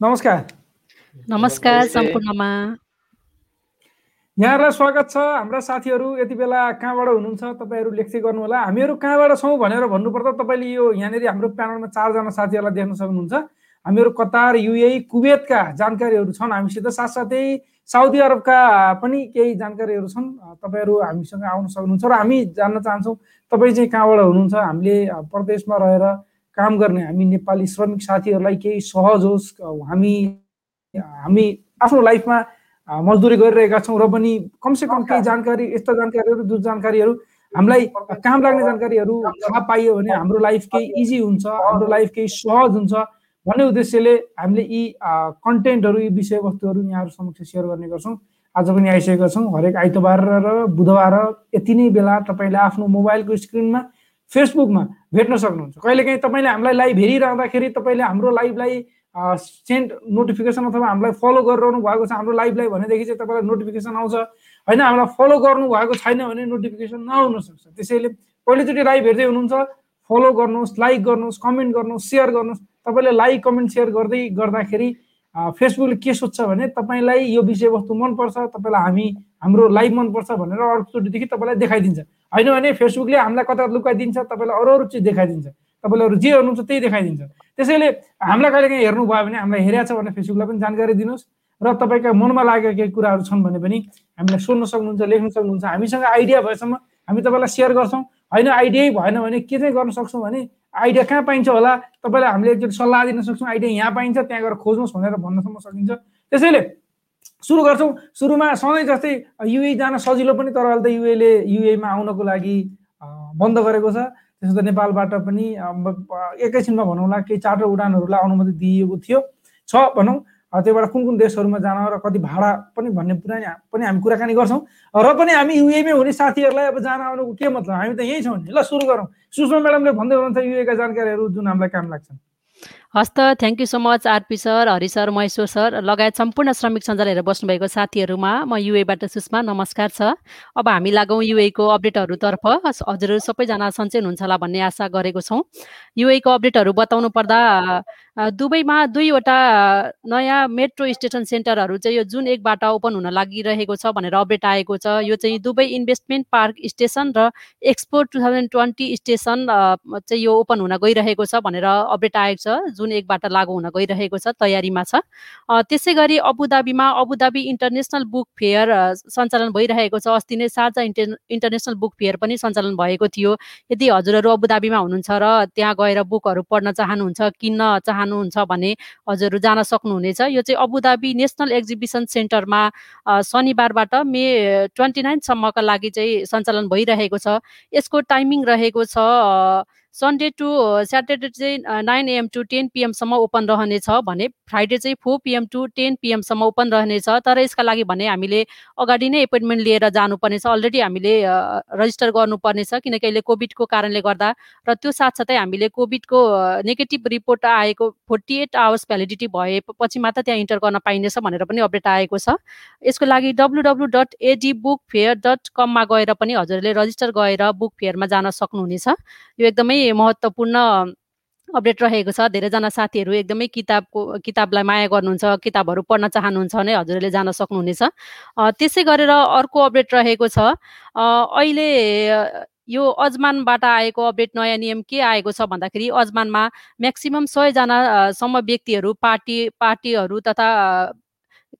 नमस्कार नमस्कार सम्पूर्णमा यहाँहरूलाई स्वागत छ हाम्रा साथीहरू यति बेला कहाँबाट हुनुहुन्छ तपाईँहरू लेख्दै गर्नुहोला हामीहरू कहाँबाट छौँ भनेर भन्नुपर्दा तपाईँले यो यहाँनिर हाम्रो प्यानलमा चारजना साथीहरूलाई देख्न सक्नुहुन्छ हामीहरू कतार युए कुवेतका जानकारीहरू छन् हामीसित साथसाथै साउदी अरबका पनि केही जानकारीहरू छन् तपाईँहरू हामीसँग आउन सक्नुहुन्छ र हामी जान्न चाहन्छौँ तपाईँ चाहिँ कहाँबाट हुनुहुन्छ हामीले प्रदेशमा रहेर काम गर्ने हामी नेपाली श्रमिक साथीहरूलाई केही सहज होस् हामी हामी आफ्नो लाइफमा मजदुरी गरिरहेका छौँ र पनि कमसेकम केही जानकारी यस्ता जानकारीहरू जुन जानकारीहरू हामीलाई काम लाग्ने जानकारीहरू थाहा पाइयो भने हाम्रो लाइफ केही इजी हुन्छ हाम्रो लाइफ केही सहज हुन्छ भन्ने उद्देश्यले हामीले यी कन्टेन्टहरू यी विषयवस्तुहरू यहाँहरू समक्ष सेयर गर्ने गर्छौँ। आज पनि आइसकेका छौँ हरेक आइतबार र बुधबार यति नै बेला तपाईँले आफ्नो मोबाइलको स्क्रिनमा फेसबुकमा भेट्न सक्नुहुन्छ। कहिलेकाहीँ तपाईँले हामीलाई लाइभ हेरिरहँदाखेरि तपाईँले हाम्रो लाइभलाई सेन्ड नोटिफिकेसन अथवा हामीलाई फलो गरिरहनु भएको छ हाम्रो लाइभलाई भनेदेखि चाहिँ तपाईँलाई नोटिफिकेसन आउँछ। होइन हामीलाई फलो गर्नु भएको छैन भने नोटिफिकेसन नआउन सक्छ। त्यसैले पहिलोचोटि लाइभ हेर्दै हुनुहुन्छ फलो गर्नुहोस् लाइक गर्नुहोस् कमेन्ट गर्नुहोस् सेयर गर्नुहोस्। तपाईँले लाइक कमेन्ट सेयर गर्दै गर्दाखेरि फेसबुकले के सोध्छ भने तपाईँलाई यो विषयवस्तु मनपर्छ तपाईँलाई हामी हाम्रो लाइभ मनपर्छ भनेर अर्कोचोटिदेखि तपाईँलाई देखाइदिन्छ। होइन भने फेसबुकले हामीलाई कता लुकाइदिन्छ तपाईँलाई अरू अरू चिज देखाइदिन्छ। तपाईँले अरू जे गर्नुहुन्छ त्यही देखाइदिन्छ। त्यसैले हामीलाई कहिले काहीँ हेर्नु भयो भने हामीलाई हेरेको छ भने फेसबुकलाई पनि जानकारी दिनुहोस् र तपाईँका मनमा लागेका केही कुराहरू छन् भने पनि हामीलाई सोध्न सक्नुहुन्छ लेख्न सक्नुहुन्छ। हामीसँग आइडिया भएसम्म हामी तपाईँलाई सेयर गर्छौँ। होइन आइडियै भएन भने के चाहिँ गर्न सक्छौँ भने आइडिया कहाँ पाइन्छ होला? तपाईँलाई हामीले एकचोटि सल्लाह दिन सक्छौँ। आइडिया यहाँ पाइन्छ त्यहाँ गएर खोज्नुहोस् भनेर भन्नसम्म सकिन्छ। त्यसैले सुरु गर्छौँ। सुरुमा सधैँ जस्तै युए जान सजिलो पनि तर अहिले त युएले युएमा आउनको लागि बन्द गरेको छ। त्यसो त नेपालबाट पनि एकैछिनमा भनौँला केही चार्टर उडानहरूलाई अनुमति दिइएको थियो। छ भनौँ त्योबाट कुन कुन देशहरूमा जान र कति भाडा पनि भन्ने कुरा पनि हामी कुराकानी गर्छौँ। र पनि हामी युएमै हुने साथीहरूलाई अब जान आउनुको के मतलब? हामी त यहीँ छौँ नि। ल सुरु गरौँ। सुषमा म्याडमले भन्दै हुनुहुन्छ युएका जानकारीहरू जुन हामीलाई काम लाग्छन्। हस् त thank you so much RP sir Hari sir Maheshwar sir लगायत सम्पूर्ण श्रमिक सञ्जाल हेरेर बस्नुभएको साथीहरूमा म युएबाट सुषमा नमस्कार छ अब हामी लागौँ युएको अपडेटहरूतर्फ। हजुरहरू सबैजना सन्चै हुनुहुन्छ होला भन्ने आशा गरेको छौँ। युएको अपडेटहरू बताउनु पर्दा दुबईमा दुईवटा नयाँ मेट्रो स्टेसन सेन्टरहरू चाहिँ यो जुन एकबाट ओपन हुन लागिरहेको छ भनेर अपडेट आएको छ। यो चाहिँ दुबई इन्भेस्टमेन्ट पार्क स्टेसन र expo two thousand twenty station चाहिँ यो ओपन हुन गइरहेको छ भनेर अपडेट आएको छ। जुन एकबाट लागु हुन गइरहेको छ तयारीमा छ। त्यसै गरी अबुधाबीमा Abu Dhabi international book fair सञ्चालन भइरहेको छ। अस्ति नै साझा इन्टर इन्टरनेसनल बुक फेयर पनि सञ्चालन भएको थियो। यदि हजुरहरू अबुधाबीमा हुनुहुन्छ र त्यहाँ गएर बुकहरू पढ्न चाहनुहुन्छ किन्न चाहनु चाहनुहुन्छ भने हजुरहरू जान सक्नुहुनेछ। यो चाहिँ अबुधाबी नेसनल एक्जिबिसन सेन्टरमा शनिबारबाट मे ट्वेन्टी नाइनसम्मका लागि चाहिँ सञ्चालन भइरहेको छ। यसको टाइमिङ रहेको छ सन्डे टु स्याटरडे चाहिँ नाइन एएम टु टेन पिएमसम्म ओपन रहनेछ भने फ्राइडे चाहिँ फोर पिएम टु टेन पिएमसम्म ओपन रहनेछ। तर यसका लागि भने हामीले अगाडि नै एपोइन्टमेन्ट लिएर जानुपर्नेछ। अलरेडी हामीले रजिस्टर गर्नुपर्नेछ। किनकि अहिले कोभिडको कारणले गर्दा र त्यो साथसाथै हामीले कोभिडको नेगेटिभ रिपोर्ट आएको फोर्टी एट आवर्स भ्यालिडिटी भएपछि मात्र त्यहाँ इन्टर गर्न पाइनेछ भनेर पनि अपडेट आएको छ। यसको लागि W W dot AD book fair dot कममा गएर पनि हजुरले रजिस्टर गएर बुक फेयरमा जान सक्नुहुनेछ। यो एकदमै महत्त्वपूर्ण अपडेट रहेको छ। धेरैजना साथीहरू एकदमै किताबको किताबलाई माया गर्नुहुन्छ किताबहरू पढ्न चाहनुहुन्छ भने हजुरहरूले जान सक्नुहुनेछ। त्यसै गरेर अर्को अपडेट रहेको छ। अहिले यो अजमानबाट आएको अपडेट नयाँ नियम के आएको छ भन्दाखेरि अजमानमा म्याक्सिमम् सयजनासम्म व्यक्तिहरू पार्टी पार्टीहरू तथा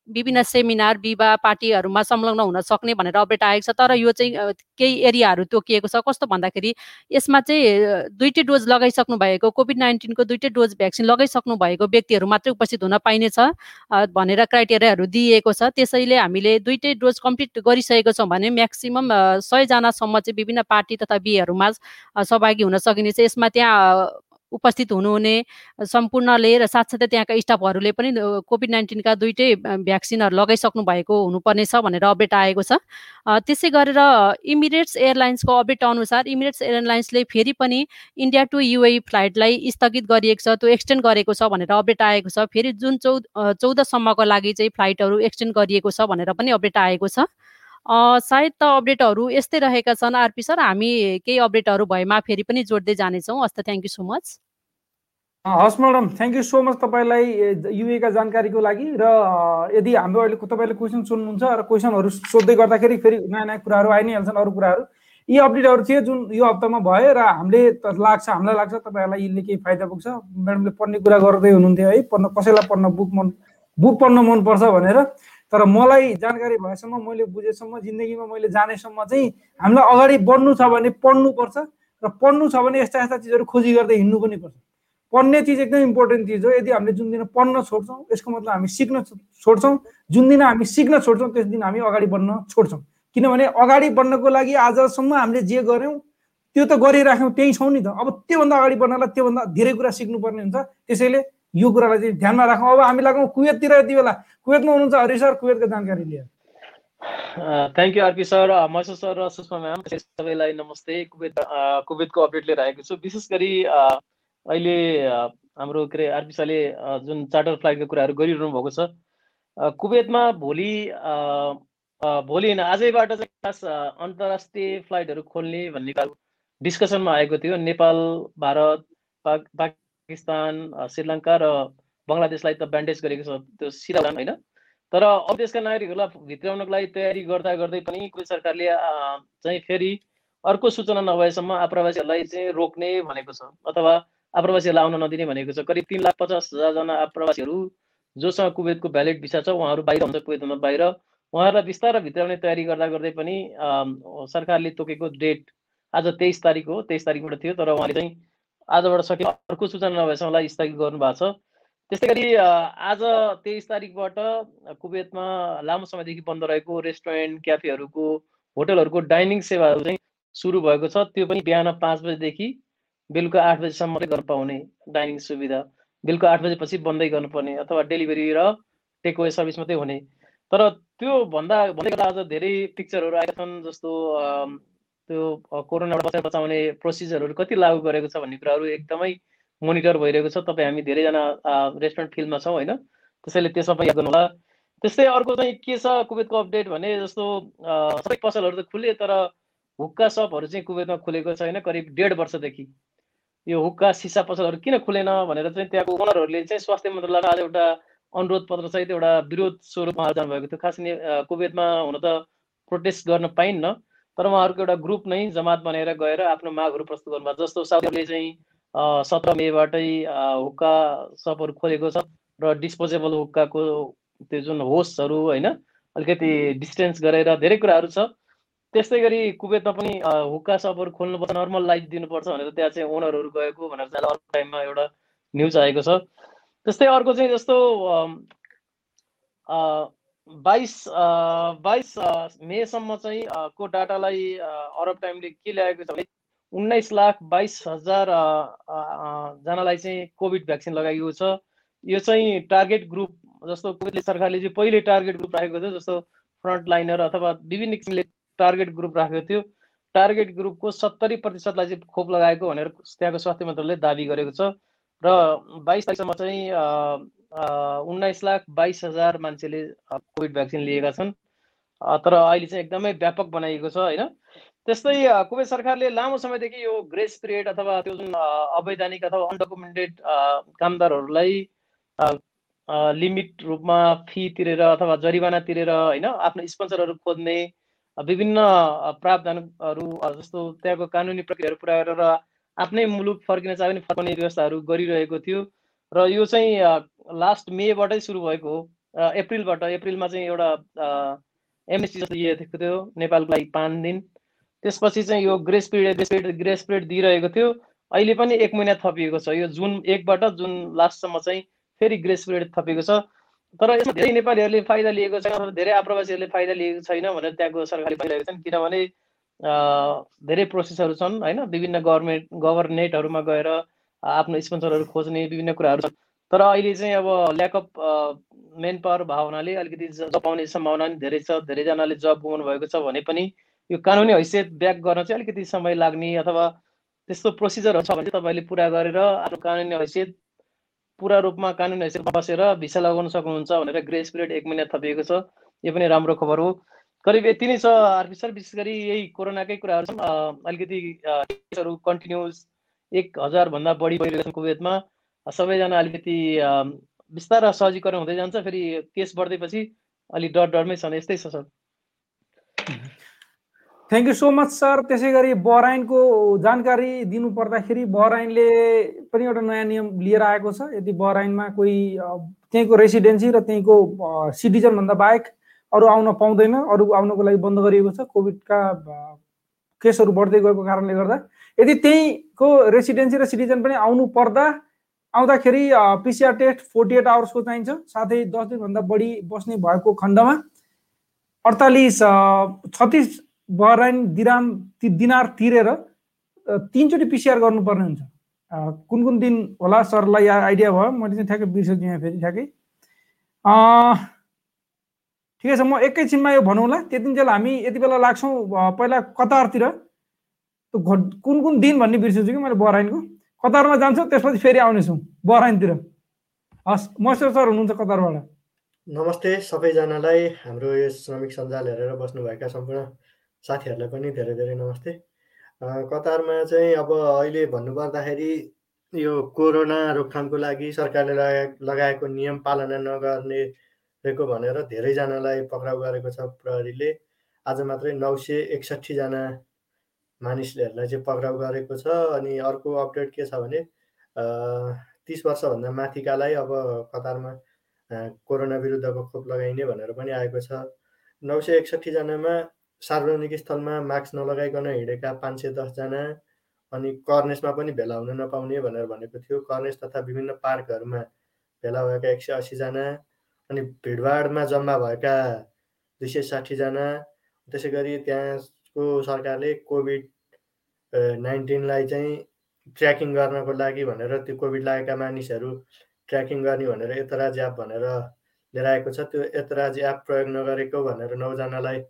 विभिन्न सेमिनार विवाह पार्टीहरूमा संलग्न हुन सक्ने भनेर अपडेट आएको छ। तर यो चाहिँ केही एरियाहरू तोकिएको छ। कस्तो भन्दाखेरि यसमा चाहिँ दुइटै डोज लगाइसक्नु भएको कोभिड नाइन्टिनको दुइटै डोज भ्याक्सिन लगाइसक्नु भएको व्यक्तिहरू मात्रै उपस्थित हुन पाइनेछ भनेर क्राइटेरियाहरू दिइएको छ। त्यसैले हामीले दुइटै डोज कम्प्लिट गरिसकेको छौँ भने म्याक्सिमम् सयजनासम्म चाहिँ विभिन्न पार्टी तथा बिहेहरूमा सहभागी हुन सकिनेछ। यसमा त्यहाँ उपस्थित हुनुहुने सम्पूर्णले र साथसाथै त्यहाँका स्टाफहरूले पनि कोभिड नाइन्टिनका दुइटै भ्याक्सिनहरू लगाइसक्नु भएको हुनुपर्नेछ भनेर अपडेट आएको छ। त्यसै गरेर इमिरेट्स एयरलाइन्सको अपडेट अनुसार इमिरेट्स एयरलाइन्सले फेरि पनि इन्डिया टु युए फ्लाइटलाई स्थगित गरिएको छ त्यो एक्सटेन्ड गरेको छ भनेर अपडेट आएको छ। फेरि जुन चौध चौधसम्मको लागि चाहिँ फ्लाइटहरू एक्सटेन्ड गरिएको छ भनेर पनि अपडेट आएको छ। सायद त अपडेटहरू यस्तै रहेका छन् आरपी सर। हामी केही अपडेटहरू भएमा फेरि पनि जोड्दै जानेछौँ। हस् त थ्याङ्क यू सो मच हस् madam thank you so much तपाईँलाई युएका जानकारीको लागि र यदि हाम्रो अहिले तपाईँले क्वेसन सोध्नुहुन्छ र क्वेसनहरू सोध्दै गर्दाखेरि फेरि नयाँ नयाँ कुराहरू आइ नै हाल्छन् अरू कुराहरू यी अपडेटहरू थिए जुन यो हप्तामा भयो र हामीले लाग्छ हामीलाई लाग्छ तपाईँहरूलाई यसले केही फाइदा पुग्छ। म्याडमले पढ्ने कुरा गर्दै हुनुहुन्थ्यो है पढ्न कसैलाई पढ्न बुक मन बुक पढ्न मनपर्छ भनेर। तर मलाई जानकारी भएसम्म मैले बुझेसम्म जिन्दगीमा मैले जानेसम्म चाहिँ हामीलाई अगाडि बढ्नु छ भने पढ्नुपर्छ र पढ्नु छ भने यस्ता यस्ता चिजहरू खोजी गर्दै हिँड्नु पनि पर्छ। पढ्ने चिज एकदम इम्पोर्टेन्ट चिज हो। यदि हामीले जुन दिन पढ्न छोड्छौँ यसको मतलब हामी सिक्न छोड्छौँ जुन दिन हामी सिक्न छोड्छौँ त्यस दिन हामी अगाडि बढ्न छोड्छौँ। किनभने अगाडि बढ्नको लागि आजसम्म हामीले जे गऱ्यौँ त्यो त गरिराख्यौँ त्यही छौँ नि त। अब त्योभन्दा अगाडि बढ्नलाई त्योभन्दा धेरै कुरा सिक्नुपर्ने हुन्छ। त्यसैले यो कुरालाई चाहिँ ध्यानमा राखौँ। अब हामी लागौँ कुवेततिर यति बेला। कुवेतमा हुनुहुन्छ हरि सर कुवेतको जानकारी लिएर thank you RP sir Masu sir र सुषमा म्याम सबैलाई नमस्ते। कुवेत कुवेतको अपडेट लिएर आएको छु। विशेष गरी अहिले हाम्रो के अरे आरपी सरले जुन चार्टर फ्लाइटको कुराहरू गरिरहनु भएको छ कुवेतमा भोलि भोलि होइन आजैबाट चाहिँ खास अन्तर्राष्ट्रिय फ्लाइटहरू खोल्ने भन्ने डिस्कसनमा आएको थियो। नेपाल भारत पाक पाकिस्तान श्रीलङ्का र बङ्गलादेशलाई त ब्यान्डेज गरेको छ त्यो सिधा होइन? तर अब देशका नागरिकहरूलाई भित्राउनको लागि तयारी गर्दा गर्दै पनि कुनै सरकारले चाहिँ फेरि अर्को सूचना नभएसम्म आप्रवासीहरूलाई चाहिँ रोक्ने भनेको छ अथवा आप्रवासीहरूलाई आउन नदिने भनेको छ। करिब तिन लाख पचास हजारजना आप्रवासीहरू जोसँग कुवेतको भ्यालिड भिसा छ उहाँहरू बाहिर हुन्छ कुवेतभन्दा बाहिर। उहाँहरूलाई बिस्तारै भित्राउने तयारी गर्दा गर्दै पनि सरकारले तोकेको डेट आज तेइस तारिक हो तेइस तारिकबाट थियो तर उहाँले चाहिँ आजबाट सके अर्को सूचना नभएसम्म उहाँलाई स्थगित गर्नु भएको छ। त्यस्तै गरी आज तेइस तारिकबाट कुवेतमा लामो समयदेखि बन्द रहेको रेस्टुरेन्ट क्याफेहरूको होटलहरूको डाइनिङ सेवाहरू चाहिँ सुरु भएको छ। त्यो पनि बिहान पाँच बजीदेखि बेलुका आठ बजीसम्म मात्रै गर्न पाउने डाइनिङ सुविधा। बेलुका आठ बजेपछि बन्दै गर्नुपर्ने अथवा डेलिभरी र टेक वे सर्भिस मात्रै हुने। तर त्यो भन्दा भन्दै गर्दा आज धेरै पिक्चरहरू आएका छन् जस्तो त्यो कोरोनाबाट बचाइ बचाउने प्रोसिजरहरू कति लागू गरेको छ भन्ने कुराहरू एकदमै मोनिटर भइरहेको छ। तपाईँ हामी धेरैजना रेस्टुरेन्ट फिल्डमा छौँ होइन? त्यसैले त्यसमा पनि याद गर्नु होला त्यस्तै अर्को चाहिँ के छ कुवेतको अपडेट भने जस्तो सबै पसलहरू त खुले तर हुक्का सपहरू चाहिँ कुवेतमा खुलेको छैन करिब डेढ वर्षदेखि। यो हुक्का सिसा पसलहरू किन खुलेन भनेर चाहिँ त्यहाँको ओनरहरूले चाहिँ स्वास्थ्य मन्त्रालयलाई आज एउटा अनुरोध पत्र सहित एउटा विरोध उहाँहरू जानुभएको थियो। खास कुवेतमा हुन त प्रोटेस्ट गर्न पाइन्न। तर उहाँहरूको एउटा ग्रुप नै जमात बनाएर गएर आफ्नो मागहरू प्रस्तुत गर्नुभएको जस्तो साउदीले चाहिँ सत्र मेबाटै हुक्का सपहरू खोलेको छ र डिस्पोजेबल हुक्काको त्यो जुन होस्टहरू होइन अलिकति डिस्टेन्स गरेर धेरै कुराहरू छ। त्यस्तै गरी कुवेतमा पनि हुक्का सपहरू खोल्नुपर्छ नर्मल लाइफ दिनुपर्छ भनेर त्यहाँ चाहिँ ओनरहरू गएको भनेर चाहिँ टाइममा एउटा न्युज आएको छ। त्यस्तै अर्को चाहिँ जस्तो बाइस बाइस मेसम्म चाहिँ को डाटालाई अरब टाइमले के ल्याएको छ भने उन्नाइस लाख बाइस हजार जनालाई चाहिँ कोभिड भ्याक्सिन लगाइएको छ। यो चाहिँ टार्गेट ग्रुप जस्तो सरकारले चाहिँ पहिले टार्गेट ग्रुप राखेको थियो जस्तो फ्रन्ट लाइनर अथवा विभिन्न किसिमले टार्गेट ग्रुप राखेको थियो। टार्गेट ग्रुपको सत्तरी प्रतिशतलाई चाहिँ खोप लगाएको भनेर त्यहाँको स्वास्थ्य मन्त्रालयले दावी गरेको छ। र बाइस तारिकसम्म चाहिँ उन्नाइस लाख बाइस हजार मान्छेले कोभिड भ्याक्सिन लिएका छन्। तर अहिले चाहिँ एकदमै व्यापक बनाइएको छ होइन? त्यस्तै कुवेत सरकारले लामो समयदेखि यो ग्रेस पिरियड अथवा त्यो जुन अवैधानिक अथवा अनडकुमेन्टेड कामदारहरूलाई लिमिट रूपमा फी तिरेर अथवा जरिवाना तिरेर होइन आफ्नो स्पोन्सरहरू खोज्ने विभिन्न प्रावधानहरू जस्तो त्यहाँको कानुनी प्रक्रियाहरू पुरा गरेर आफ्नै मुलुक फर्किन चाहे पनि फर्काउने व्यवस्थाहरू गरिरहेको थियो। र यो चाहिँ लास्ट मेबाटै सुरु भएको हो। अप्रिलबाट अप्रिलमा चाहिँ एउटा एमएससी जस्तो थियो नेपालको लागि पाँच दिन। त्यसपछि चाहिँ यो grace period grace period grace period दिइरहेको थियो। अहिले पनि एक महिना थपिएको छ। यो जुन एकबाट जुन लास्टसम्म चाहिँ फेरि ग्रेस पिरियड थपिएको छ। तर यसमा धेरै नेपालीहरूले फाइदा लिएको छैन धेरै आप्रवासीहरूले फाइदा लिएको छैन भनेर त्यहाँको सरकारले भइरहेको छन्। किनभने धेरै प्रोसेसहरू छन् होइन? विभिन्न गभर्मेन्ट गभर्नेटहरूमा गएर आफ्नो स्पोन्सरहरू खोज्ने विभिन्न कुराहरू छन्। तर अहिले चाहिँ अब ल्याक अफ मेन पावर भावनाले अलिकति जब पाउने सम्भावना पनि धेरै छ धेरैजनाले जब गुमाउनु भएको छ भने पनि यो कानुनी हैसियत ब्याक गर्न चाहिँ अलिकति समय लाग्ने अथवा त्यस्तो प्रोसिजरहरू छ भने तपाईँले पुरा गरेर आफ्नो कानुनी हैसियत पुरा रूपमा कानुनी हैसियत बसेर भिसा लगाउन सक्नुहुन्छ भनेर ग्रेस पिरियड एक महिना थपिएको छ। यो पनि राम्रो खबर हो। करिब यति नै छ आरपी सर विशेष गरी यही कोरोनाकै कुराहरू छन्। अलिकति केसहरू कन्टिन्युस एक हजारभन्दा बढी भइरहेको छ कुवेतमा। सबैजना अलिकति बिस्तार सहजीकरण हुँदै जान्छ। फेरि केस बढ्दैपछि अलिक डर डरमै छन् यस्तै छ sir. Thank you so much sir त्यसै गरी बहराइनको जानकारी दिनु पर्दाखेरि बहराइनले पनि एउटा नयाँ नियम लिएर आएको छ। यदि बहराइनमा कोही त्यहीँको रेसिडेन्सी र त्यहीँको सिटिजनभन्दा बाहेक अरू आउन पाउँदैन अरू आउनको लागि बन्द गरिएको छ। कोभिडका केसहरू बढ्दै गएको कारणले गर्दा। यदि त्यहीँको रेसिडेन्सी र सिटिजन पनि आउनु पर्दा आउँदाखेरि पिसिआर टेस्ट फोर्टी एट आवर्सको चाहिन्छ। साथै दस दिनभन्दा बढी बस्ने भएको खण्डमा अडतालिस छत्तिस बहराइन दिराम दिनार तिरेर तिनचोटि पिसिआर गर्नुपर्ने हुन्छ। कुन कुन दिन होला सरलाई आइडिया भयो? मैले चाहिँ ठ्याक्कै बिर्सेछु यहाँ फेरि ठ्याक्कै। ठिकै छ म एकैछिनमा यो भनौँला त्यतिन्जेल हामी यति बेला लाग्छौँ पहिला कतारतिर। कुन कुन दिन भन्ने बिर्सेछु कि मैले बहराइनको? कतारमा जान्छु त्यसपछि फेरि आउनेछौँ बहराइनतिर। हस् मसेर सर हुनुहुन्छ कतारबाट? नमस्ते सबैजनालाई हाम्रो यो श्रमिक सञ्जाल हेरेर बस्नुभएका सम्पूर्ण साथीहरूलाई पनि धेरै धेरै नमस्ते। कतारमा चाहिँ अब अहिले भन्नुपर्दाखेरि यो कोरोना रोकथामको लागि सरकारले लगा लगाएको नियम पालना नगर्ने रहेको भनेर धेरैजनालाई पक्राउ गरेको छ प्रहरीले। आज मात्रै नौ सय एकसट्ठीजना मानिसहरूलाई चाहिँ पक्राउ गरेको छ अनि अर्को अपडेट के छ भने तिस वर्षभन्दा माथिकालाई अब कतारमा कोरोना विरुद्धको खोप लगाइने भनेर पनि आएको छ। नौ सय एकसट्ठीजनामा सार्वजनिक स्थलमा मास्क नलगाइकन हिँडेका पाँच सय दसजना अनि कर्नेसमा पनि भेला हुन नपाउने भनेर भनेको थियो। कर्नेस तथा विभिन्न पार्कहरूमा भेला भएका एक सय असीजना अनि भिडभाडमा जम्मा भएका दुई सय साठीजना त्यसै गरी त्यहाँको सरकारले कोभिड नाइन्टिनलाई चाहिँ ट्र्याकिङ गर्नको लागि भनेर त्यो कोभिड लागेका मानिसहरू ट्र्याकिङ गर्ने भनेर एतराज एप भनेर लिएर आएको छ। त्यो एतराज एप प्रयोग नगरेको भनेर नौजनालाई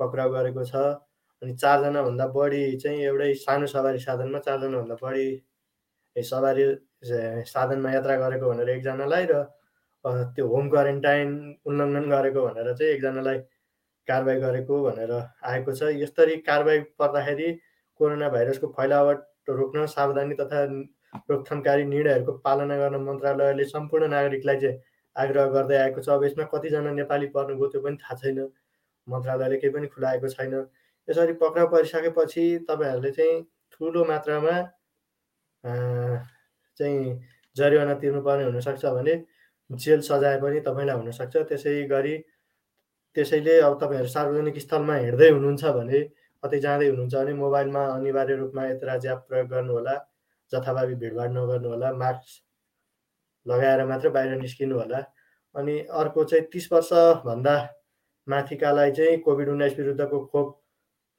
पक्राउ गरेको छ। अनि चारजनाभन्दा बढी चाहिँ एउटै सानो सवारी साधनमा चारजनाभन्दा बढी सवारी साधनमा यात्रा गरेको भनेर एकजनालाई र त्यो होम क्वारेन्टाइन उल्लङ्घन गरेको भनेर चाहिँ एकजनालाई कारवाही गरेको भनेर आएको छ। यसरी कारवाही पर्दाखेरि कोरोना भाइरसको फैलावट रोक्न सावधानी तथा रोकथामकारी निर्णयहरूको पालना गर्न मन्त्रालयले सम्पूर्ण नागरिकलाई चाहिँ आग्रह गर्दै आएको छ। अब यसमा कतिजना नेपाली पर्नुभयो त्यो पनि थाहा छैन। मन्त्रालयले केही पनि खुलाएको छैन। यसरी पक्राउ परिसकेपछि तपाईँहरूले चाहिँ ठुलो मात्रामा चाहिँ जरिवाना तिर्नुपर्ने हुनसक्छ भने जेल सजाय पनि तपाईँलाई हुनसक्छ। त्यसै गरी त्यसैले अब तपाईँहरू सार्वजनिक स्थलमा हिँड्दै हुनुहुन्छ भने कतै जाँदै हुनुहुन्छ भने मोबाइलमा अनिवार्य रूपमा यत्र ज्याप प्रयोग गर्नुहोला जथाभावी भिडभाड नगर्नु होला मास्क लगाएर मात्र बाहिर निस्किनु होला अनि अर्को चाहिँ तिस वर्षभन्दा माथिकालाई चाहिँ कोभिड उन्नाइस विरुद्धको खोप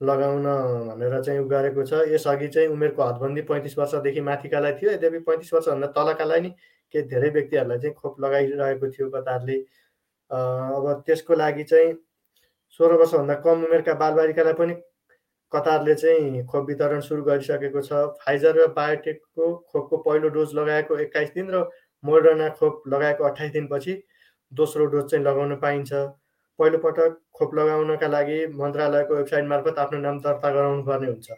लगाउन भनेर चाहिँ गरेको छ। यसअघि चाहिँ उमेरको हदबन्दी पैँतिस वर्षदेखि माथिकालाई थियो। यद्यपि पैँतिस वर्षभन्दा तलकालाई नि केही धेरै व्यक्तिहरूलाई चाहिँ खोप लगाइरहेको थियो कतारले। अब त्यसको लागि चाहिँ सोह्र वर्षभन्दा कम उमेरका बालबालिकालाई पनि कतारले चाहिँ खोप वितरण सुरु गरिसकेको छ। फाइजर र बायोटेकको खोपको पहिलो डोज लगाएको एक्काइस दिन र मोडर्ना खोप लगाएको अठाइस दिनपछि दोस्रो डोज चाहिँ लगाउन पाइन्छ। पहिलोपटक खोप लगाउनका लागि मन्त्रालयको वेबसाइट मार्फत आफ्नो नाम दर्ता गराउनु पर्ने हुन्छ।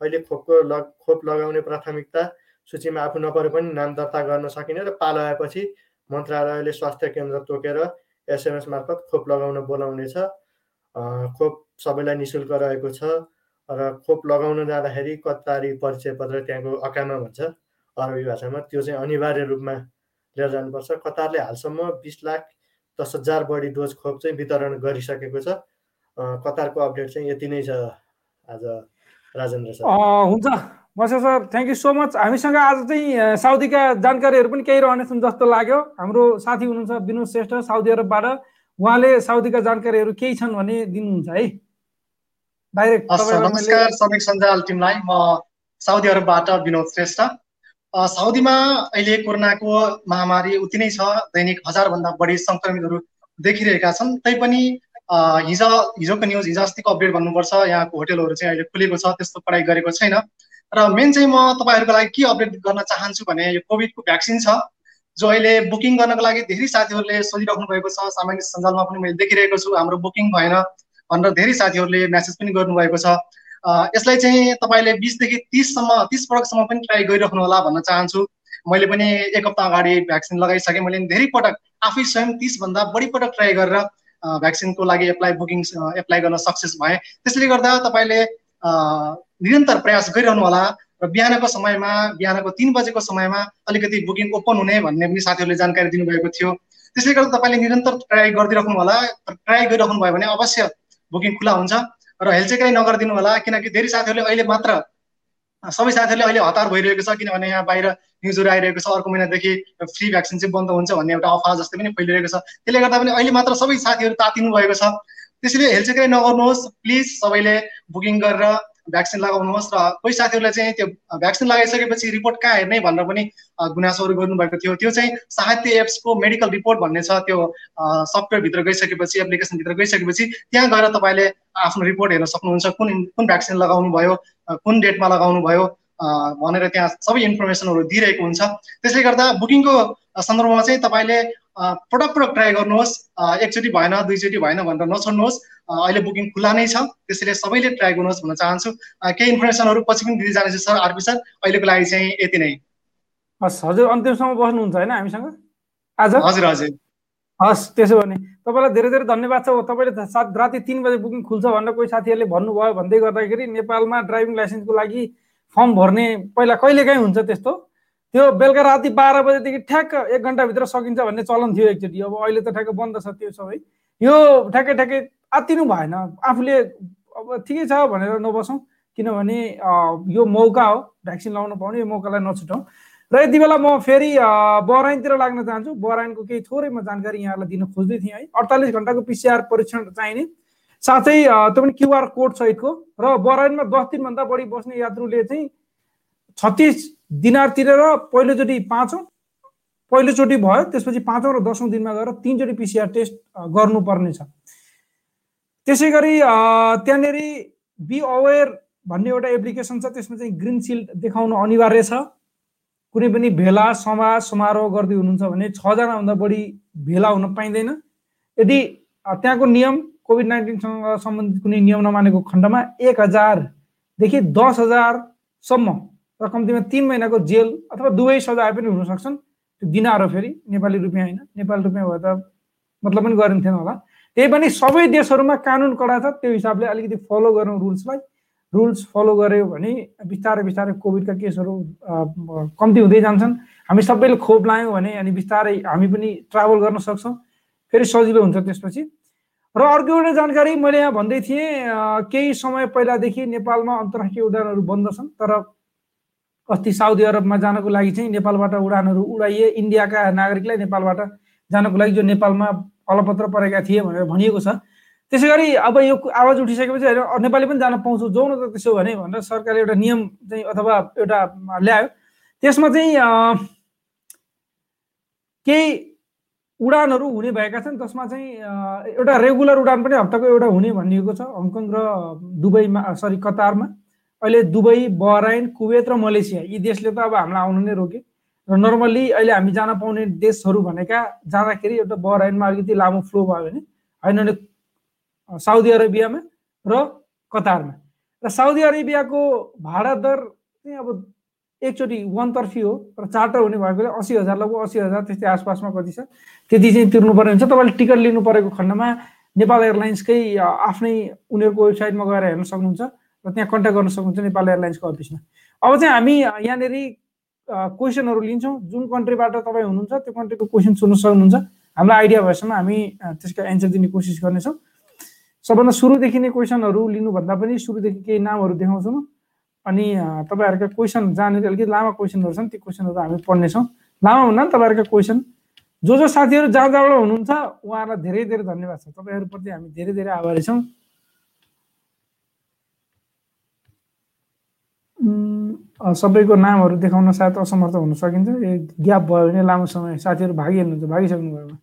अहिले खोपको लग खोप लगाउने प्राथमिकता सूचीमा आफू नपरे पनि नाम दर्ता गर्न सकिने र पालाएपछि मन्त्रालयले स्वास्थ्य केन्द्र तोकेर एसएमएस मार्फत खोप लगाउन बोलाउनेछ। खोप सबैलाई नि शुल्क रहेको छ र खोप लगाउन जाँदाखेरि कतारी परिचय पत्र त्यहाँको अकामा भन्छ अरबी भाषामा। त्यो चाहिँ अनिवार्य रूपमा लिएर जानुपर्छ। कतारले हालसम्म बिस लाख दस हजार बढी डोज खोप चाहिँ वितरण गरिसकेको छ। कतारको अपडेट चाहिँ यति नै छ आज राजेन्द्र सर। हुन्छ। Mase sir thank you so much हामीसँग आज चाहिँ साउदीका जानकारीहरू पनि केही रहनेछन् जस्तो लाग्यो। हाम्रो साथी हुनुहुन्छ विनोद श्रेष्ठ साउदी अरबबाट। उहाँले साउदीका जानकारीहरू केही छन् भने दिनुहुन्छ है? डाइरेक्ट नमस्कार श्रमिक सञ्जाल टिमलाई। म साउदी अरबबाट विनोद श्रेष्ठ। साउदीमा अहिले कोरोनाको महामारी उति नै छ। दैनिक हजारभन्दा बढी सङ्क्रमितहरू देखिरहेका छन्। तैपनि हिजो हिजोको न्युज हिजो अस्तिको अपडेट भन्नुपर्छ। यहाँको होटेलहरू चाहिँ अहिले खुलेको छ त्यस्तो पढाइ गरेको छैन। र मेन चाहिँ म तपाईँहरूको लागि के अपडेट गर्न चाहन्छु भने यो कोभिडको भ्याक्सिन छ जो अहिले बुकिङ गर्नको लागि धेरै साथीहरूले सोधिराख्नु भएको छ। सामाजिक सञ्जालमा पनि मैले देखिरहेको छु हाम्रो बुकिङ भएन भनेर धेरै साथीहरूले म्यासेज पनि गर्नुभएको छ। यसलाई चाहिँ तपाईँले बिसदेखि तिससम्म तिस पटकसम्म पनि ट्राई गरिराख्नु होला भन्न चाहन्छु। मैले पनि एक हप्ता अगाडि भ्याक्सिन लगाइसकेँ। मैले धेरै पटक आफै स्वयं तिसभन्दा बढी पटक ट्राई गरेर भ्याक्सिनको लागि एप्लाई बुकिङ एप्लाई गर्न सक्सेस भएँ। त्यसले गर्दा तपाईँले निरन्तर प्रयास गरिरहनु होला र बिहानको समयमा बिहानको तिन बजेको समयमा अलिकति बुकिङ ओपन हुने भन्ने पनि साथीहरूले जानकारी दिनुभएको थियो। त्यसले गर्दा तपाईँले निरन्तर ट्राई गरिदिइराख्नु होला। ट्राई गरिराख्नु भयो भने अवश्य बुकिङ खुला हुन्छ र हेलचेक्राइ नगरिदिनु होला किनकि धेरै साथीहरूले अहिले मात्र सबै साथीहरूले अहिले हतार भइरहेको छ किनभने यहाँ बाहिर न्युजहरू आइरहेको छ अर्को महिनादेखि फ्री भ्याक्सिन चाहिँ बन्द हुन्छ भन्ने एउटा अफवाह जस्तै पनि फैलिरहेको छ। त्यसले गर्दा पनि अहिले मात्र सबै साथीहरू तातिनु भएको छ। त्यसैले हेलचेक्राइ नगर्नुहोस्। प्लिज सबैले बुकिङ गरेर भ्याक्सिन लगाउनुहोस् र कोही साथीहरूलाई चाहिँ त्यो भ्याक्सिन लगाइसकेपछि रिपोर्ट कहाँ हेर्ने भनेर पनि गुनासोहरू गर्नुभएको थियो। त्यो चाहिँ साहित्य एप्सको मेडिकल रिपोर्ट भन्ने छ। त्यो सफ्टवेयरभित्र गइसकेपछि एप्लिकेसनभित्र गइसकेपछि त्यहाँ गएर तपाईँले आफ्नो रिपोर्ट हेर्न सक्नुहुन्छ। कुन कुन भ्याक्सिन लगाउनु भयो कुन डेटमा लगाउनु भयो भनेर त्यहाँ सबै इन्फर्मेसनहरू दिइरहेको हुन्छ। त्यसले गर्दा बुकिङको सन्दर्भमा चाहिँ तपाईँले पटक पटक ट्राई गर्नुहोस्। एकचोटि भएन दुईचोटि भएन भनेर नछोड्नुहोस्। अहिले बुकिङ खुल्ला नै छ। त्यसैले सबैले ट्राई गर्नुहोस् भन्न चाहन्छु। केही इन्फर्मेसनहरू पछि पनि दिँदै जानेछु सर आरपी सर अहिलेको लागि चाहिँ यति नै। हस् हजुर अन्तिमसम्म बस्नुहुन्छ होइन हामीसँग? आज? हजुर हजुर। हस् त्यसो भने तपाईँलाई धेरै धेरै धन्यवाद छ। तपाईँले सात राति तिन बजे बुकिङ खुल्छ भनेर कोही साथीहरूले भन्नुभयो। भन्दै गर्दाखेरि नेपालमा ड्राइभिङ लाइसेन्सको लागि फर्म भर्ने पहिला कहिलेकाहीँ हुन्छ त्यस्तो? त्यो बेलुका राति बाह्र बजेदेखि ठ्याक्क एक घन्टाभित्र सकिन्छ भन्ने चलन थियो एकचोटि। अब अहिले त ठ्याक्क बन्द छ त्यो सबै। यो ठ्याक्कै ठ्याक्कै आत्तिनु भएन। आफूले अब ठिकै छ भनेर नबसौँ। किनभने यो मौका हो। भ्याक्सिन लगाउनु पाउने यो मौकालाई नछुटाउँ। र यति बेला म फेरि बराइनतिर लाग्न चाहन्छु। बराइनको केही थोरै म जानकारी यहाँलाई दिन खोज्दै थिएँ है। अडतालिस घन्टाको पिसिआर परीक्षण चाहिने। साथै त्यो पनि क्युआर कोड सहितको। र बराइनमा दस दिनभन्दा बढी बस्ने यात्रुले चाहिँ छत्तिस दिनार तिरेर पहिलोचोटि पाँचौँ पहिलोचोटि भयो त्यसपछि पाँचौँ र दसौँ दिनमा गएर तिनचोटि पिसिआर टेस्ट गर्नुपर्ने छ। त्यसै गरी त्यहाँनिर बी अवेर भन्ने एउटा एप्लिकेसन छ त्यसमा चाहिँ ग्रिन सिल्ड देखाउनु अनिवार्य छ। कुनै पनि भेला समाज समारोह गर्दै हुनुहुन्छ भने छजनाभन्दा बढी भेला हुन पाइँदैन। यदि त्यहाँको नियम कोभिड नाइन्टिनसँग सम्बन्धित कुनै नियम नमानेको खण्डमा एक हजारदेखि दस हजारसम्म र कम्तीमा तिन महिनाको जेल अथवा दुवै सजाय पनि हुन सक्छन् त्यो दिनारो फेरि नेपाली रुपियाँ होइन। नेपाली रुपियाँ भए त मतलब पनि गरिन्थेन होला। त्यही पनि सबै देशहरूमा कानुन कडा छ त्यो हिसाबले अलिकति फलो गरौँ रुल्सलाई रुल्स फलो गऱ्यो भने बिस्तारै बिस्तारै कोभिडका केसहरू कम्ती हुँदै जान्छन्। हामी सबैले खोप लायौँ भने अनि बिस्तारै हामी पनि ट्राभल गर्न सक्छौँ। फेरि सजिलो हुन्छ त्यसपछि। र अर्को एउटा जानकारी मैले यहाँ भन्दै थिएँ केही समय पहिलादेखि नेपालमा अन्तर्राष्ट्रिय उडानहरू बन्द छन् तर अस्ति साउदी अरबमा जानको लागि चाहिँ नेपालबाट उडानहरू उडाइए इन्डियाका नागरिकलाई नेपालबाट जानको लागि जो नेपालमा अलपत्र परेका थिए भनेर भनिएको छ। त्यसै गरी अब यो आवाज उठिसकेपछि नेपाली पनि जान पाउँछौँ जाउँ न त त्यसो भने भनेर सरकारले एउटा नियम चाहिँ अथवा एउटा ल्यायो। त्यसमा चाहिँ केही उडानहरू हुने भएका छन् जसमा चाहिँ एउटा रेगुलर उडान पनि हप्ताको एउटा हुने भनिएको छ हङकङ र दुबईमा सरी कतारमा। अहिले दुबई बहराइन कुवेत र मलेसिया यी देशले त अब हामीलाई आउनु नै रोके र नर्मल्ली अहिले हामी जान पाउने देशहरू भनेका जाँदाखेरि एउटा बहराइनमा अलिकति लामो फ्लो भयो भने होइन भने साउदी अरेबियामा र कतारमा। र साउदी अरेबियाको भाडा दर चाहिँ अब एकचोटि वान तर्फी हो र चार्टर हुने भएकोले असी हजार लगभग असी हजार त्यस्तै आसपासमा कति छ त्यति चाहिँ तिर्नुपर्ने हुन्छ। तपाईँले टिकट लिनु परेको खण्डमा नेपाल एयरलाइन्सकै आफ्नै उनीहरूको वेबसाइटमा गएर हेर्न सक्नुहुन्छ। र त्यहाँ कन्ट्याक्ट गर्न सक्नुहुन्छ नेपाल एयरलाइन्सको अफिसमा। अब चाहिँ हामी यहाँनिर क्वेसनहरू लिन्छौँ। जुन कन्ट्रीबाट तपाईँ हुनुहुन्छ त्यो कन्ट्रीको क्वेसन सुन्न सक्नुहुन्छ। हामीलाई आइडिया भएसम्म हामी त्यसको एन्सर दिने कोसिस गर्नेछौँ। सबभन्दा सुरुदेखि नै क्वेसनहरू लिनुभन्दा पनि सुरुदेखि केही नामहरू देखाउँछौँ। अनि तपाईँहरूका क्वेसन जहाँनिर अलिकति लामा क्वेसनहरू छन् ती क्वेसनहरू हामी पढ्नेछौँ। लामा पनि तपाईँहरूका क्वेसन। जो जो साथीहरू जहाँ जहाँबाट हुनुहुन्छ उहाँहरूलाई धेरै धेरै धन्यवाद छ। तपाईँहरूप्रति हामी धेरै धेरै आभारी छौँ। सबैको नामहरू देखाउन सायद असमर्थ हुन सकिन्छ। ग्याप भयो भने लामो समय साथीहरू भागिहाल्नुहुन्छ भागिसक्नु भयो